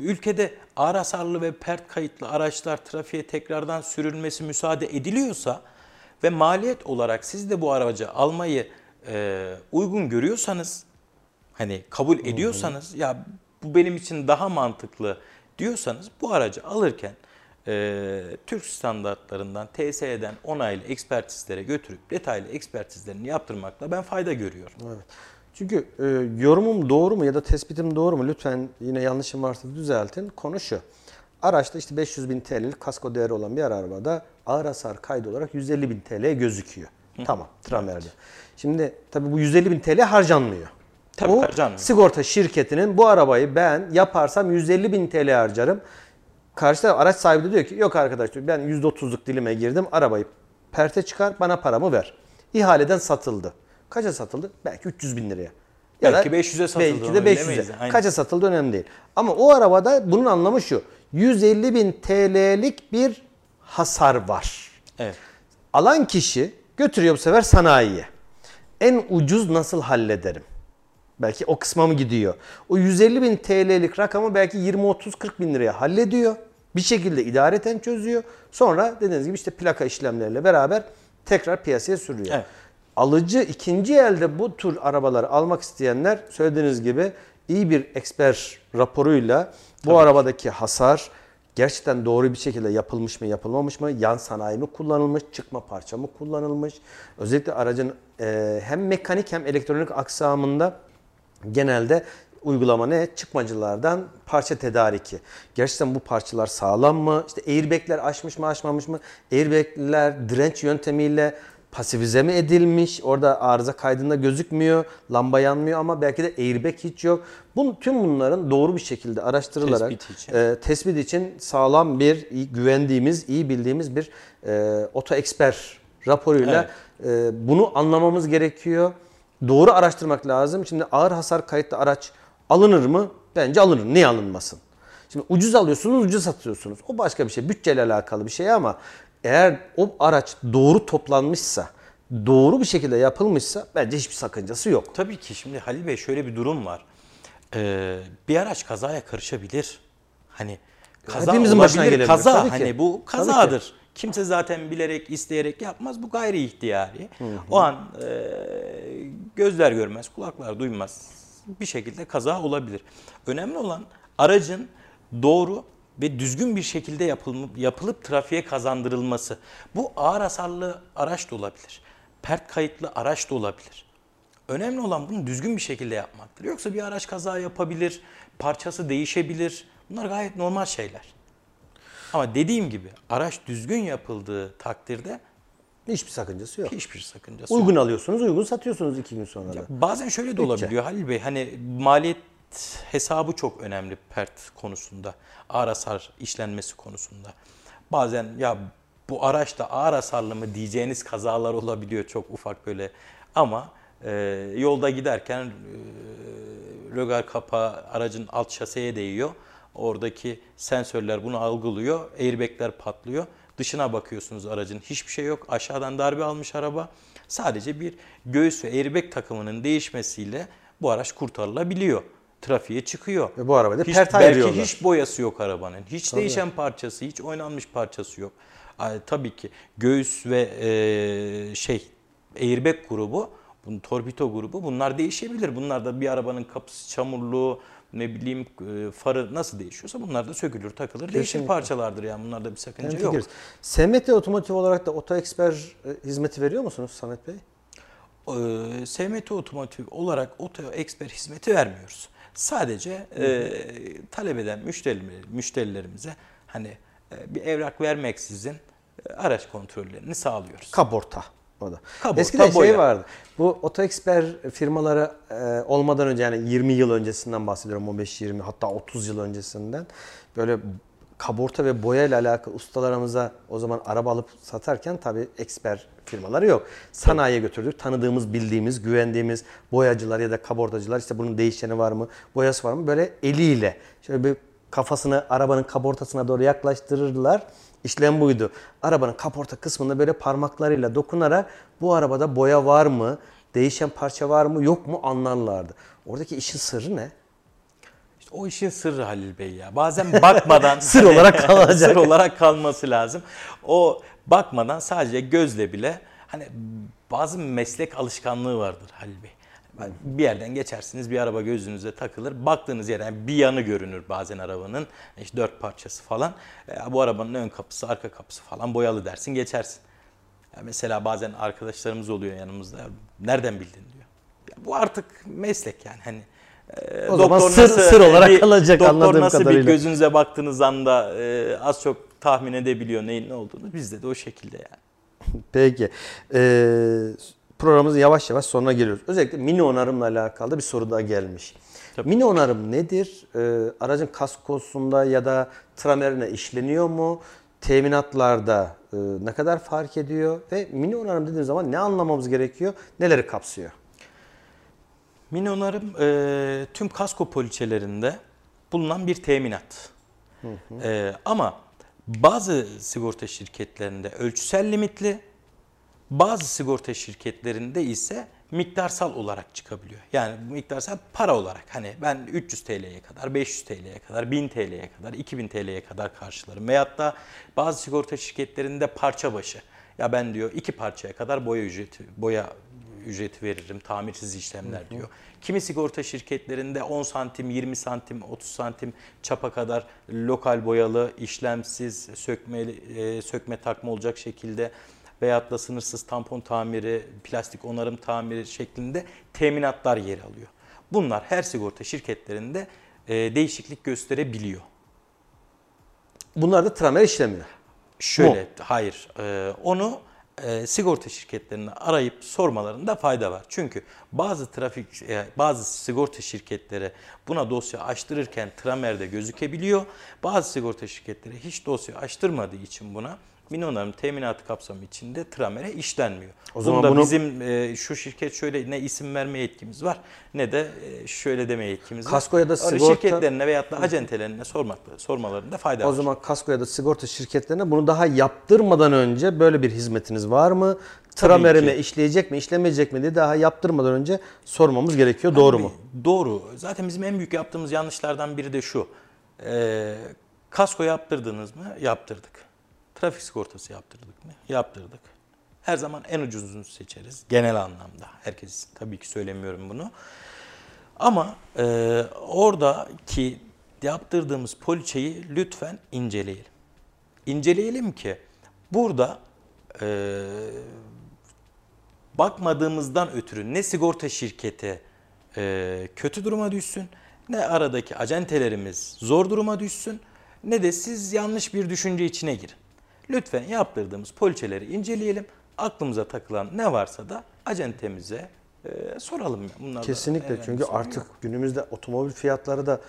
ülkede ağır hasarlı ve pert kayıtlı araçlar trafiğe tekrardan sürülmesi müsaade ediliyorsa ve maliyet olarak siz de bu aracı almayı e, uygun görüyorsanız hani kabul ediyorsanız ya bu benim için daha mantıklı diyorsanız bu aracı alırken e, Türk standartlarından TSE'den onaylı ekspertizlere götürüp detaylı ekspertizlerini yaptırmakla ben fayda görüyorum. Evet. Çünkü e, yorumum doğru mu ya da tespitim doğru mu? Lütfen yine yanlışım varsa düzeltin. Konu şu. Araçta işte 500 bin TL'lik kasko değeri olan bir arabada ağır hasar kaydı olarak 150 bin TL gözüküyor. Tamam, tramerde. Şimdi tabii bu 150 bin TL harcanmıyor. Tabii bu harcanmıyor. sigorta şirketinin bu arabayı ben yaparsam 150 bin TL harcarım. Karşı taraf araç sahibi de diyor ki yok arkadaş diyor ben %30'luk dilime girdim arabayı perte çıkar bana paramı ver. İhaleden satıldı. Kaça satıldı? Belki 300 bin liraya. Belki 500'e satıldı, Belki de 500'e. bilemeyiz. Aynen. Kaça satıldı önemli değil. Ama o arabada bunun anlamı şu. 150 bin TL'lik bir hasar var. Evet. Alan kişi götürüyor bu sefer sanayiye. En ucuz nasıl hallederim? Belki o kısma mı gidiyor? O 150 bin TL'lik rakamı belki 20-30-40 bin liraya hallediyor. Bir şekilde idareten çözüyor. Sonra dediğiniz gibi işte plaka işlemleriyle beraber tekrar piyasaya sürüyor. Evet. Alıcı ikinci elde bu tür arabaları almak isteyenler söylediğiniz gibi iyi bir eksper raporuyla bu arabadaki hasar gerçekten doğru bir şekilde yapılmış mı yapılmamış mı, yan sanayi mi kullanılmış, çıkma parça mı kullanılmış. Özellikle aracın e, hem mekanik hem elektronik aksamında genelde uygulama ne? Çıkmacılardan parça tedariki. Gerçekten bu parçalar sağlam mı? İşte airbagler aşmış mı aşmamış mı? Airbagler direnç yöntemiyle pasifize mi edilmiş? Orada arıza kaydında gözükmüyor. Lamba yanmıyor ama belki de airbag hiç yok. Bunun, tüm bunların doğru bir şekilde araştırılarak Tespit için. e, tespit için sağlam bir, iyi, güvendiğimiz, iyi bildiğimiz bir e, oto eksper raporuyla e, bunu anlamamız gerekiyor. Doğru araştırmak lazım. Şimdi ağır hasar kayıtlı araç alınır mı? Bence alınır. Niye alınmasın? Şimdi ucuz alıyorsunuz, ucuz satıyorsunuz. O başka bir şey. Bütçeyle alakalı bir şey ama eğer o araç doğru toplanmışsa, doğru bir şekilde yapılmışsa bence hiçbir sakıncası yok. Tabii ki şimdi Halil Bey şöyle bir durum var. Ee, bir araç kazaya karışabilir. Hani kaza Hepimizin olabilir, başına gelebilir. Kaza Tabii ki. hani bu kazadır. Kimse zaten bilerek, isteyerek yapmaz. Bu gayri ihtiyari. O an e, gözler görmez, kulaklar duymaz. Bir şekilde kaza olabilir. Önemli olan aracın doğru ve düzgün bir şekilde yapılıp, yapılıp trafiğe kazandırılması. Bu ağır hasarlı araç da olabilir. Pert kayıtlı araç da olabilir. Önemli olan bunu düzgün bir şekilde yapmaktır. Yoksa bir araç kaza yapabilir, parçası değişebilir. Bunlar gayet normal şeyler. Ama dediğim gibi araç düzgün yapıldığı takdirde Hiçbir sakıncası yok. hiçbir sakıncası yok. Uygun alıyorsunuz, uygun satıyorsunuz iki gün sonra da. Bazen şöyle de olabiliyor Halil Bey. Hani maliyet hesabı çok önemli pert konusunda. Ağır hasar işlenmesi konusunda. Bazen ya bu araçta ağır hasarlı mı diyeceğiniz kazalar olabiliyor çok ufak böyle. Ama e, yolda giderken e, rögar kapağı aracın alt şaseye değiyor. Oradaki sensörler bunu algılıyor. Airbagler patlıyor. Dışına bakıyorsunuz aracın hiçbir şey yok. Aşağıdan darbe almış araba. Sadece bir göğüs ve airbag takımının değişmesiyle bu araç kurtarılabiliyor. Trafiğe çıkıyor. Ve bu arabayı da hiç, Belki ayırıyorlar. hiç boyası yok arabanın. Hiç değişen parçası, hiç oynanmış parçası yok. Ay, tabii ki göğüs ve e, şey airbag grubu, bunun torpido grubu bunlar değişebilir. Bunlar da bir arabanın kapısı çamurlu, ne bileyim e, farı nasıl değişiyorsa bunlar da sökülür, takılır. Değişir Kesinlikle. parçalardır yani bunlarda bir sakınca yok. Hemfikiriz. SMT Otomotiv olarak da Oto Eksper e, hizmeti veriyor musunuz Samet Bey? e, SMT Otomotiv olarak oto eksper hizmeti vermiyoruz. Sadece e, talep eden müşteriler, müşterilerimize hani e, bir evrak vermeksizin e, araç kontrollerini sağlıyoruz. Kaporta. Da. Kaporta, Eskiden şey boya. vardı. Bu Oto Eksper firmaları e, olmadan önce yani 20 yıl öncesinden bahsediyorum. 15-20 hatta 30 yıl öncesinden. Böyle kaborta ve boya ile alakalı ustalarımıza o zaman araba alıp satarken tabii eksper firmaları yok. Sanayiye götürdük. Tanıdığımız, bildiğimiz, güvendiğimiz boyacılar ya da kabortacılar işte bunun değişeni var mı, boyası var mı böyle eliyle şöyle bir kafasını arabanın kaportasına doğru yaklaştırırlar. İşlem buydu. Arabanın kaporta kısmında böyle parmaklarıyla dokunarak bu arabada boya var mı, değişen parça var mı, yok mu anlarlardı. Oradaki işin sırrı ne? İşte o işin sırrı Halil Bey ya. Bazen bakmadan Sır olarak kalacak. sır olarak kalması lazım. O bakmadan sadece gözle bile hani bazı meslek alışkanlığı vardır Halil Bey. Yani Bir yerden geçersiniz bir araba gözünüze takılır. Baktığınız yerden bir yanı görünür bazen arabanın. İşte dört parçası falan. E, bu arabanın ön kapısı, arka kapısı falan boyalı dersin geçersin. Ya mesela bazen arkadaşlarımız oluyor yanımızda. Nereden bildin diyor. Ya bu artık meslek yani hani e, O zaman sır- sır olarak bir- kalacak doktor anladığım nasıl kadarıyla. bir gözünüze baktığınız anda e, az çok tahmin edebiliyor neyin ne olduğunu. Bizde de o şekilde yani. Peki. Ee, programımızın yavaş yavaş sonuna geliyoruz. Özellikle mini onarımla alakalı da bir soru daha gelmiş. Tabii. Mini onarım nedir? Ee, aracın kaskosunda ya da tramerine işleniyor mu? Teminatlarda e, ne kadar fark ediyor? Ve mini onarım dediğimiz zaman ne anlamamız gerekiyor? Neleri kapsıyor? Mini onarım e, tüm kasko poliçelerinde bulunan bir teminat. E, ama bazı sigorta şirketlerinde ölçüsel limitli, bazı sigorta şirketlerinde ise miktarsal olarak çıkabiliyor. Yani miktarsal para olarak hani ben 300 TL'ye kadar, 500 TL'ye kadar, 1000 TL'ye kadar, 2000 TL'ye kadar karşılarım. Veyahut da bazı sigorta şirketlerinde parça başı. Ya ben diyor iki parçaya kadar boya ücreti, boya ücreti veririm, tamirsiz işlemler diyor. Kimi sigorta şirketlerinde 10 santim, 20 santim, 30 santim çapa kadar lokal boyalı, işlemsiz, sökme, e, sökme takma olacak şekilde veyahut da sınırsız tampon tamiri, plastik onarım tamiri şeklinde teminatlar yer alıyor. Bunlar her sigorta şirketlerinde e, değişiklik gösterebiliyor. Bunlar da tramer işlemiyor. Şöyle, hayır. e, onu e, sigorta şirketlerini arayıp sormalarında fayda var. Çünkü bazı trafik, e, bazı sigorta şirketleri buna dosya açtırırken tramerde gözükebiliyor. Bazı sigorta şirketleri hiç dosya açtırmadığı için buna mini onarım teminatı kapsamı içinde tramere işlenmiyor. O zaman Bunda bunu- bizim e, şu şirket şöyle ne isim verme yetkimiz var ne de e, şöyle deme yetkimiz Kasko var. ya da sigorta- şirketlerine veyahut da acentelerine sormak, sormalarında fayda O var. zaman kasko ya da sigorta şirketlerine bunu daha yaptırmadan önce böyle bir hizmetiniz var mı? Tramerime ki. işleyecek mi, işlemeyecek mi diye daha yaptırmadan önce sormamız gerekiyor. Doğru mu? Doğru. Zaten bizim en büyük yaptığımız yanlışlardan biri de şu. Ee, kasko yaptırdınız mı? Yaptırdık. Trafik sigortası yaptırdık mı? Yaptırdık. Her zaman en ucuzunu seçeriz genel anlamda. Herkes tabii ki söylemiyorum bunu. Ama e, oradaki yaptırdığımız poliçeyi lütfen inceleyelim. İnceleyelim ki burada e, bakmadığımızdan ötürü ne sigorta şirketi e, kötü duruma düşsün, ne aradaki acentelerimiz zor duruma düşsün, ne de siz yanlış bir düşünce içine girin. Lütfen yaptırdığımız poliçeleri inceleyelim. Aklımıza takılan ne varsa da acentemize e, soralım. Bunlardan Kesinlikle çünkü artık yok. günümüzde otomobil fiyatları da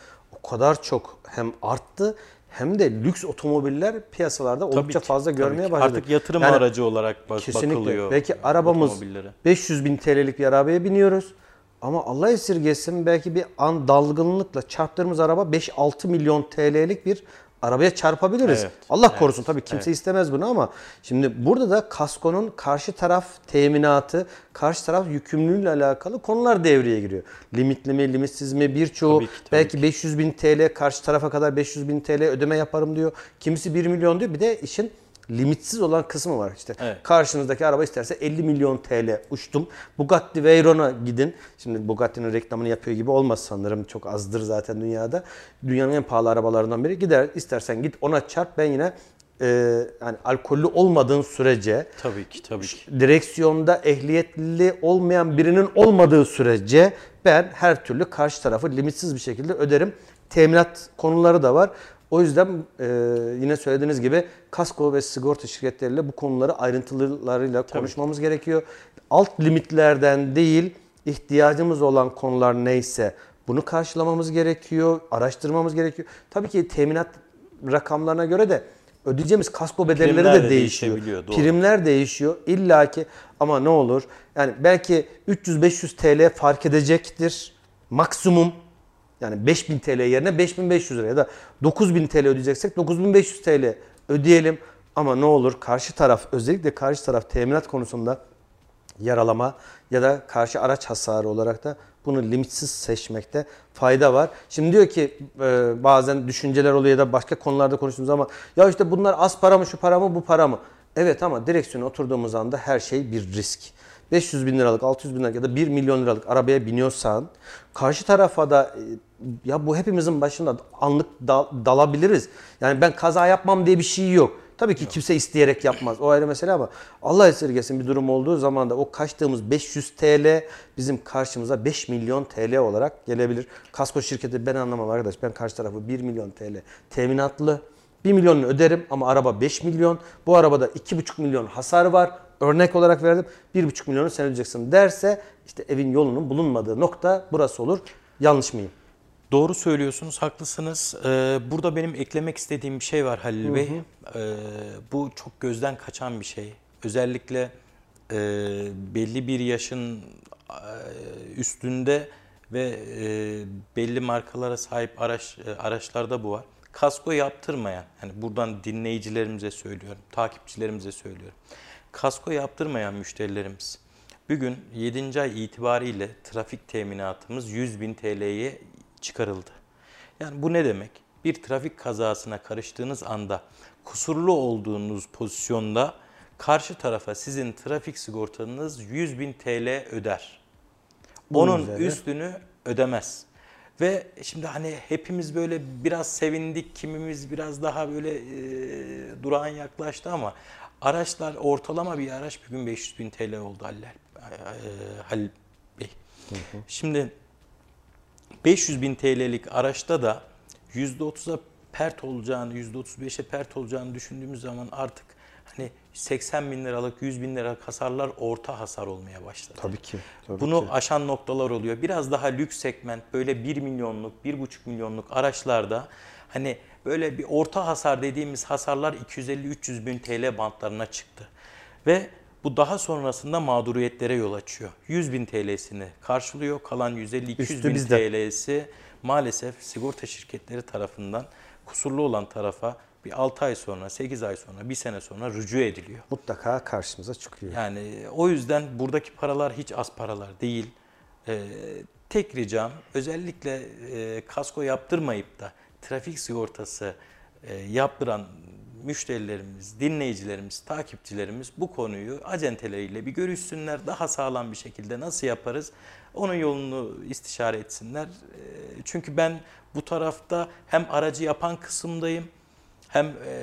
o kadar çok hem arttı hem de lüks otomobiller piyasalarda oldukça ki, fazla tabii görmeye ki. başladık. Artık yatırım Yani aracı olarak bak- Kesinlikle. bakılıyor. Belki arabamız otomobillere. 500 bin TL'lik bir arabaya biniyoruz. Ama Allah esirgesin belki bir an dalgınlıkla çarptığımız araba 5-6 milyon TL'lik bir arabaya çarpabiliriz. Evet, Allah evet, korusun tabii kimse istemez bunu ama şimdi burada da kaskonun karşı taraf teminatı, karşı taraf yükümlülüğüyle alakalı konular devreye giriyor. Limitli mi, limitsiz mi birçoğu Tabii ki, tabii belki 500 bin TL karşı tarafa kadar 500 bin TL ödeme yaparım diyor. Kimisi 1 milyon diyor. Bir de işin limitsiz olan kısmı var işte. Evet. Karşınızdaki araba isterse 50 milyon TL uçtum. Bugatti Veyron'a gidin. Şimdi Bugatti'nin reklamını yapıyor gibi olmaz sanırım. Çok azdır zaten dünyada. Dünyanın en pahalı arabalarından biri. Gider istersen git ona çarp. Ben yine e, yani alkollü olmadığın sürece Tabii ki tabii ki. direksiyonda ehliyetli olmayan birinin olmadığı sürece ben her türlü karşı tarafı limitsiz bir şekilde öderim. Teminat konuları da var. O yüzden e, yine söylediğiniz gibi kasko ve sigorta şirketleriyle bu konuları ayrıntılarıyla konuşmamız gerekiyor. Alt limitlerden değil ihtiyacımız olan konular neyse bunu karşılamamız gerekiyor, araştırmamız gerekiyor. Tabii ki teminat rakamlarına göre de ödeyeceğimiz kasko bedelleri Primler de de değişiyor. doğru. Primler değişiyor illaki ama ne olur yani belki 300-500 TL fark edecektir maksimum. Yani 5000 TL yerine 5500 lira ya da 9000 TL ödeyeceksek 9500 TL ödeyelim. Ama ne olur karşı taraf özellikle karşı taraf teminat konusunda yaralama ya da karşı araç hasarı olarak da bunu limitsiz seçmekte fayda var. Şimdi diyor ki e, bazen düşünceler oluyor ya da başka konularda konuştuğumuz zaman ya işte bunlar az para mı şu para mı bu para mı? Evet ama direksiyona oturduğumuz anda her şey bir risk. 500 bin liralık, 600 bin liralık ya da 1 milyon liralık arabaya biniyorsan karşı tarafa da e, ya bu hepimizin başında anlık dal- dalabiliriz. Yani ben kaza yapmam diye bir şey yok. Tabii ki kimse isteyerek yapmaz. O ayrı mesele ama Allah esirgesin bir durum olduğu zaman da o kaçtığımız 500 TL bizim karşımıza 5 milyon TL olarak gelebilir. Kasko şirketi ben anlamam arkadaş. Ben karşı tarafı 1 milyon TL teminatlı 1 milyonunu öderim ama araba 5 milyon. Bu arabada 2,5 milyon hasar var. Örnek olarak verdim. 1,5 milyonu sen ödeyeceksin derse işte evin yolunun bulunmadığı nokta burası olur. Yanlış mıyım? Doğru söylüyorsunuz, haklısınız. Ee, burada benim eklemek istediğim bir şey var Halil Bey. Ee, bu çok gözden kaçan bir şey. Özellikle e, belli bir yaşın e, üstünde ve e, belli markalara sahip araç e, araçlarda bu var. Kasko yaptırmayan, yani buradan dinleyicilerimize söylüyorum, takipçilerimize söylüyorum. Kasko yaptırmayan müşterilerimiz bugün 7. ay itibariyle trafik teminatımız 100 bin TL'ye çıkarıldı. Yani bu ne demek? Bir trafik kazasına karıştığınız anda kusurlu olduğunuz pozisyonda karşı tarafa sizin trafik sigortanız 100 bin TL öder. Onun üstünü ödemez. Ve şimdi hani hepimiz böyle biraz sevindik, kimimiz biraz daha böyle e, durağan yaklaştı ama araçlar ortalama bir araç bugün 500 bin TL oldu Halil, e, Halil Bey. Şimdi 500 bin TL'lik araçta da %30'a pert olacağını, %35'e pert olacağını düşündüğümüz zaman artık hani 80 bin liralık, 100 bin liralık hasarlar orta hasar olmaya başladı. Tabii ki. tabii Bunu ki. aşan noktalar oluyor. Biraz daha lüks segment böyle 1 milyonluk, 1,5 milyonluk araçlarda hani böyle bir orta hasar dediğimiz hasarlar 250-300 bin TL bantlarına çıktı. Ve bu daha sonrasında mağduriyetlere yol açıyor. 100 bin TL'sini karşılıyor. Kalan 150-200 Üstü bin bizde. TL'si maalesef sigorta şirketleri tarafından kusurlu olan tarafa bir 6 ay sonra, 8 ay sonra, 1 sene sonra rücu ediliyor. Mutlaka karşımıza çıkıyor. Yani o yüzden buradaki paralar hiç az paralar değil. Ee, tek ricam özellikle e, kasko yaptırmayıp da trafik sigortası e, yaptıran müşterilerimiz, dinleyicilerimiz, takipçilerimiz bu konuyu acenteleriyle bir görüşsünler. Daha sağlam bir şekilde nasıl yaparız? Onun yolunu istişare etsinler. E, çünkü ben bu tarafta hem aracı yapan kısımdayım hem e,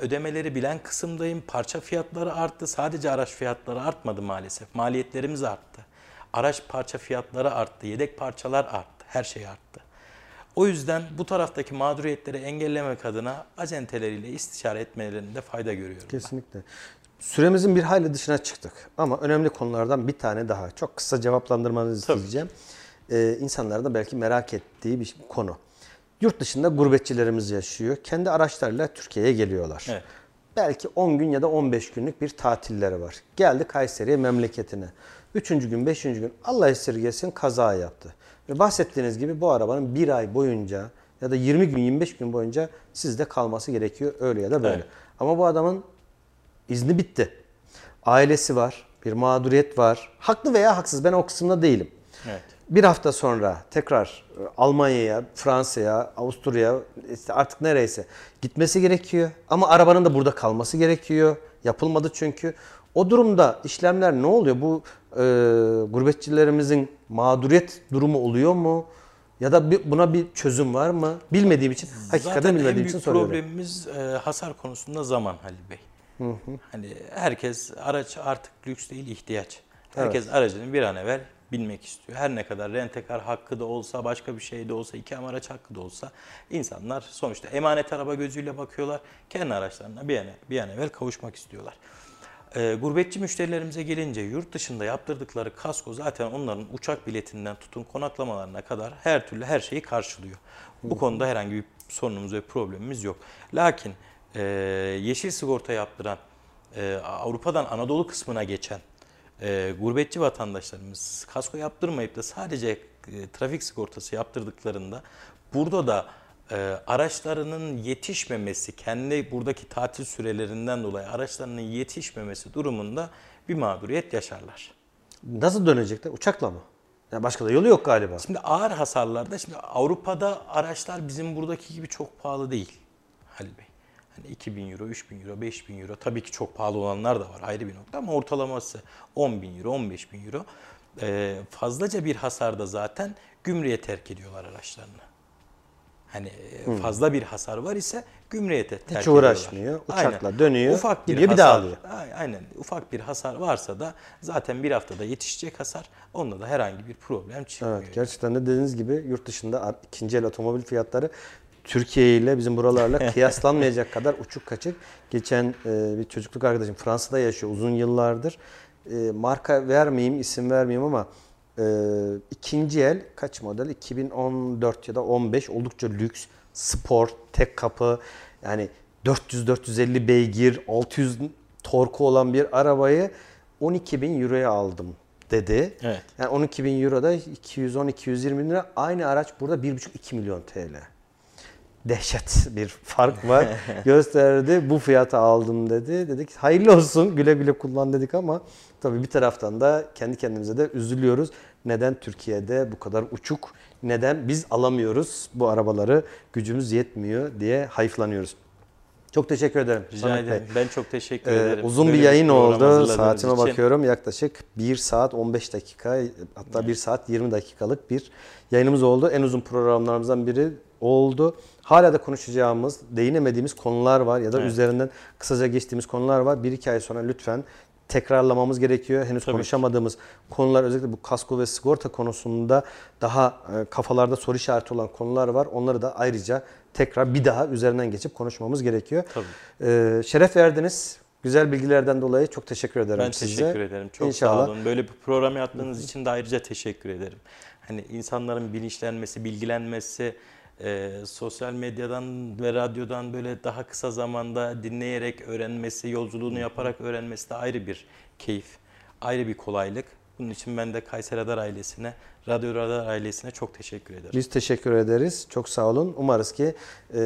ödemeleri bilen kısımdayım. Parça fiyatları arttı. Sadece araç fiyatları artmadı maalesef. Maliyetlerimiz arttı. Araç parça fiyatları arttı. Yedek parçalar arttı. Her şey arttı. O yüzden bu taraftaki mağduriyetleri engellemek adına acenteleriyle istişare etmelerinde fayda görüyorum. Kesinlikle. Süremizin bir hayli dışına çıktık. Ama önemli konulardan bir tane daha. Çok kısa cevaplandırmanızı Tabii. isteyeceğim. Ee, insanların da belki merak ettiği bir konu. Yurt dışında gurbetçilerimiz yaşıyor. Kendi araçlarıyla Türkiye'ye geliyorlar. Evet. Belki 10 gün ya da 15 günlük bir tatilleri var. Geldi Kayseri'ye memleketine. Üçüncü gün, beşinci gün Allah esirgesin kaza yaptı. Ve bahsettiğiniz gibi bu arabanın bir ay boyunca ya da 20 gün, 25 gün boyunca sizde kalması gerekiyor öyle ya da böyle. Evet. Ama bu adamın izni bitti. Ailesi var, bir mağduriyet var. Haklı veya haksız ben o kısımda değilim. Evet. Bir hafta sonra tekrar e, Almanya'ya, Fransa'ya, Avusturya'ya işte artık nereyse gitmesi gerekiyor. Ama arabanın da burada kalması gerekiyor. Yapılmadı çünkü. O durumda işlemler ne oluyor? Bu e, gurbetçilerimizin mağduriyet durumu oluyor mu? Ya da bir- buna bir çözüm var mı? Bilmediğim için, hakikaten Zaten en bilmediğim büyük için soruyorum. problemimiz e, hasar konusunda zaman Halil Bey. Hani herkes araç artık lüks değil ihtiyaç. Herkes aracını bir an evvel binmek istiyor. Her ne kadar rentekar hakkı da olsa, başka bir şey de olsa, iki araç hakkı da olsa insanlar sonuçta emanet araba gözüyle bakıyorlar. Kendi araçlarına bir an, bir an evvel kavuşmak istiyorlar. E, gurbetçi müşterilerimize gelince yurt dışında yaptırdıkları kasko zaten onların uçak biletinden tutun konaklamalarına kadar her türlü her şeyi karşılıyor. Bu konuda herhangi bir sorunumuz ve problemimiz yok. Lakin e, yeşil sigorta yaptıran e, Avrupa'dan Anadolu kısmına geçen e, gurbetçi vatandaşlarımız kasko yaptırmayıp da sadece e, trafik sigortası yaptırdıklarında burada da e, araçlarının yetişmemesi, kendi buradaki tatil sürelerinden dolayı araçlarının yetişmemesi durumunda bir mağduriyet yaşarlar. Nasıl dönecekler? Uçakla mı? Ya başka da yolu yok galiba. Şimdi ağır hasarlarda, şimdi Avrupa'da araçlar bizim buradaki gibi çok pahalı değil Halil Bey. Hani 2000 euro, 3000 euro, 5000 euro tabii ki çok pahalı olanlar da var ayrı bir nokta ama ortalaması 10 bin euro, 15 bin euro. Ee, fazlaca bir hasarda zaten gümrüğe terk ediyorlar araçlarını. Hani e, fazla bir hasar var ise gümrüğe te- terk ediyorlar. uğraşmıyor, uçakla dönüyor, Ufak bir gidiyor, bir daha hasar- alıyor. Ay- Aynen. Ufak bir hasar varsa da zaten bir haftada yetişecek hasar. Onda da herhangi bir problem çıkmıyor. Evet, gerçekten de dediğiniz gibi yurt dışında ikinci el otomobil fiyatları Türkiye ile bizim buralarla kıyaslanmayacak kadar uçuk kaçık. Geçen e, bir çocukluk arkadaşım Fransa'da yaşıyor uzun yıllardır. E, marka vermeyeyim, isim vermeyeyim ama e, ikinci el kaç model? 2014 ya da 15 oldukça lüks, spor, tek kapı yani 400-450 beygir, 600 torku olan bir arabayı 12 bin euroya aldım dedi. Evet. Yani 12 bin euro da 210-220 lira. Aynı araç burada 1,5-2 milyon TL. Dehşet bir fark var. Gösterdi. Bu fiyata aldım dedi. Dedik hayırlı olsun güle güle kullan dedik ama tabii bir taraftan da kendi kendimize de üzülüyoruz. Neden Türkiye'de bu kadar uçuk? Neden biz alamıyoruz bu arabaları? Gücümüz yetmiyor diye hayıflanıyoruz. Çok teşekkür ederim. Rica Samet Bey. ederim. Ben çok teşekkür Ee, ederim. uzun Böyle bir yayın program oldu. Saatime için. bakıyorum. Yaklaşık 1 saat 15 dakika hatta 1 saat 20 dakikalık bir yayınımız oldu. En uzun programlarımızdan biri oldu. Hala da konuşacağımız, değinemediğimiz konular var ya da Evet. üzerinden kısaca geçtiğimiz konular var. Bir iki ay sonra lütfen tekrarlamamız gerekiyor. Henüz Tabii konuşamadığımız konular özellikle bu kasko ve sigorta konusunda daha e, kafalarda soru işareti olan konular var. Onları da ayrıca tekrar bir daha üzerinden geçip konuşmamız gerekiyor. Tabii. Ee, şeref verdiniz. Güzel bilgilerden dolayı çok teşekkür ederim Ben size. teşekkür ederim. Çok İnşallah. sağ olun. Böyle bir program yaptığınız için de ayrıca teşekkür ederim. Hani insanların bilinçlenmesi, bilgilenmesi, e, sosyal medyadan ve radyodan böyle daha kısa zamanda dinleyerek öğrenmesi, yolculuğunu yaparak öğrenmesi de ayrı bir keyif, ayrı bir kolaylık. Bunun için ben de Kayseri Radar ailesine, Radyo Radar ailesine çok teşekkür ederim. Biz teşekkür ederiz. Çok sağ olun. Umarız ki e,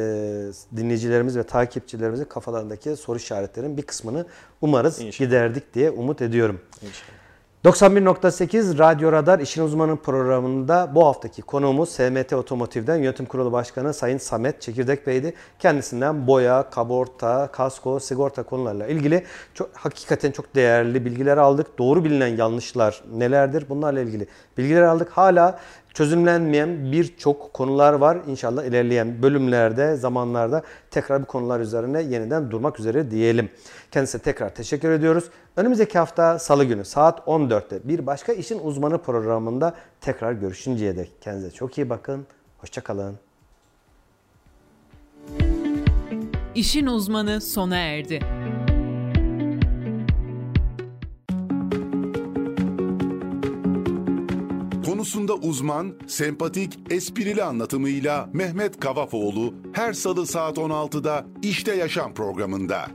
dinleyicilerimiz ve takipçilerimizin kafalarındaki soru işaretlerinin bir kısmını umarız İnşallah. giderdik diye umut ediyorum. İnşallah. 91.8 Radyo Radar İşin Uzmanı programında bu haftaki konuğumuz SMT Otomotiv'den Yönetim Kurulu Başkanı Sayın Samet Çekirdek Bey'di. Kendisinden boya, kaborta, kasko, sigorta konularla ilgili çok hakikaten çok değerli bilgiler aldık. Doğru bilinen yanlışlar nelerdir? Bunlarla ilgili bilgiler aldık. Hala çözümlenmeyen birçok konular var. İnşallah ilerleyen bölümlerde, zamanlarda tekrar bu konular üzerine yeniden durmak üzere diyelim. Kendisine tekrar teşekkür ediyoruz. Önümüzdeki hafta Salı günü saat 14'te bir başka işin uzmanı programında tekrar görüşünceye dek kendinize çok iyi bakın. Hoşçakalın. İşin uzmanı sona erdi. Konusunda uzman, sempatik, esprili anlatımıyla Mehmet Kavafoğlu her salı saat 16'da İşte Yaşam programında.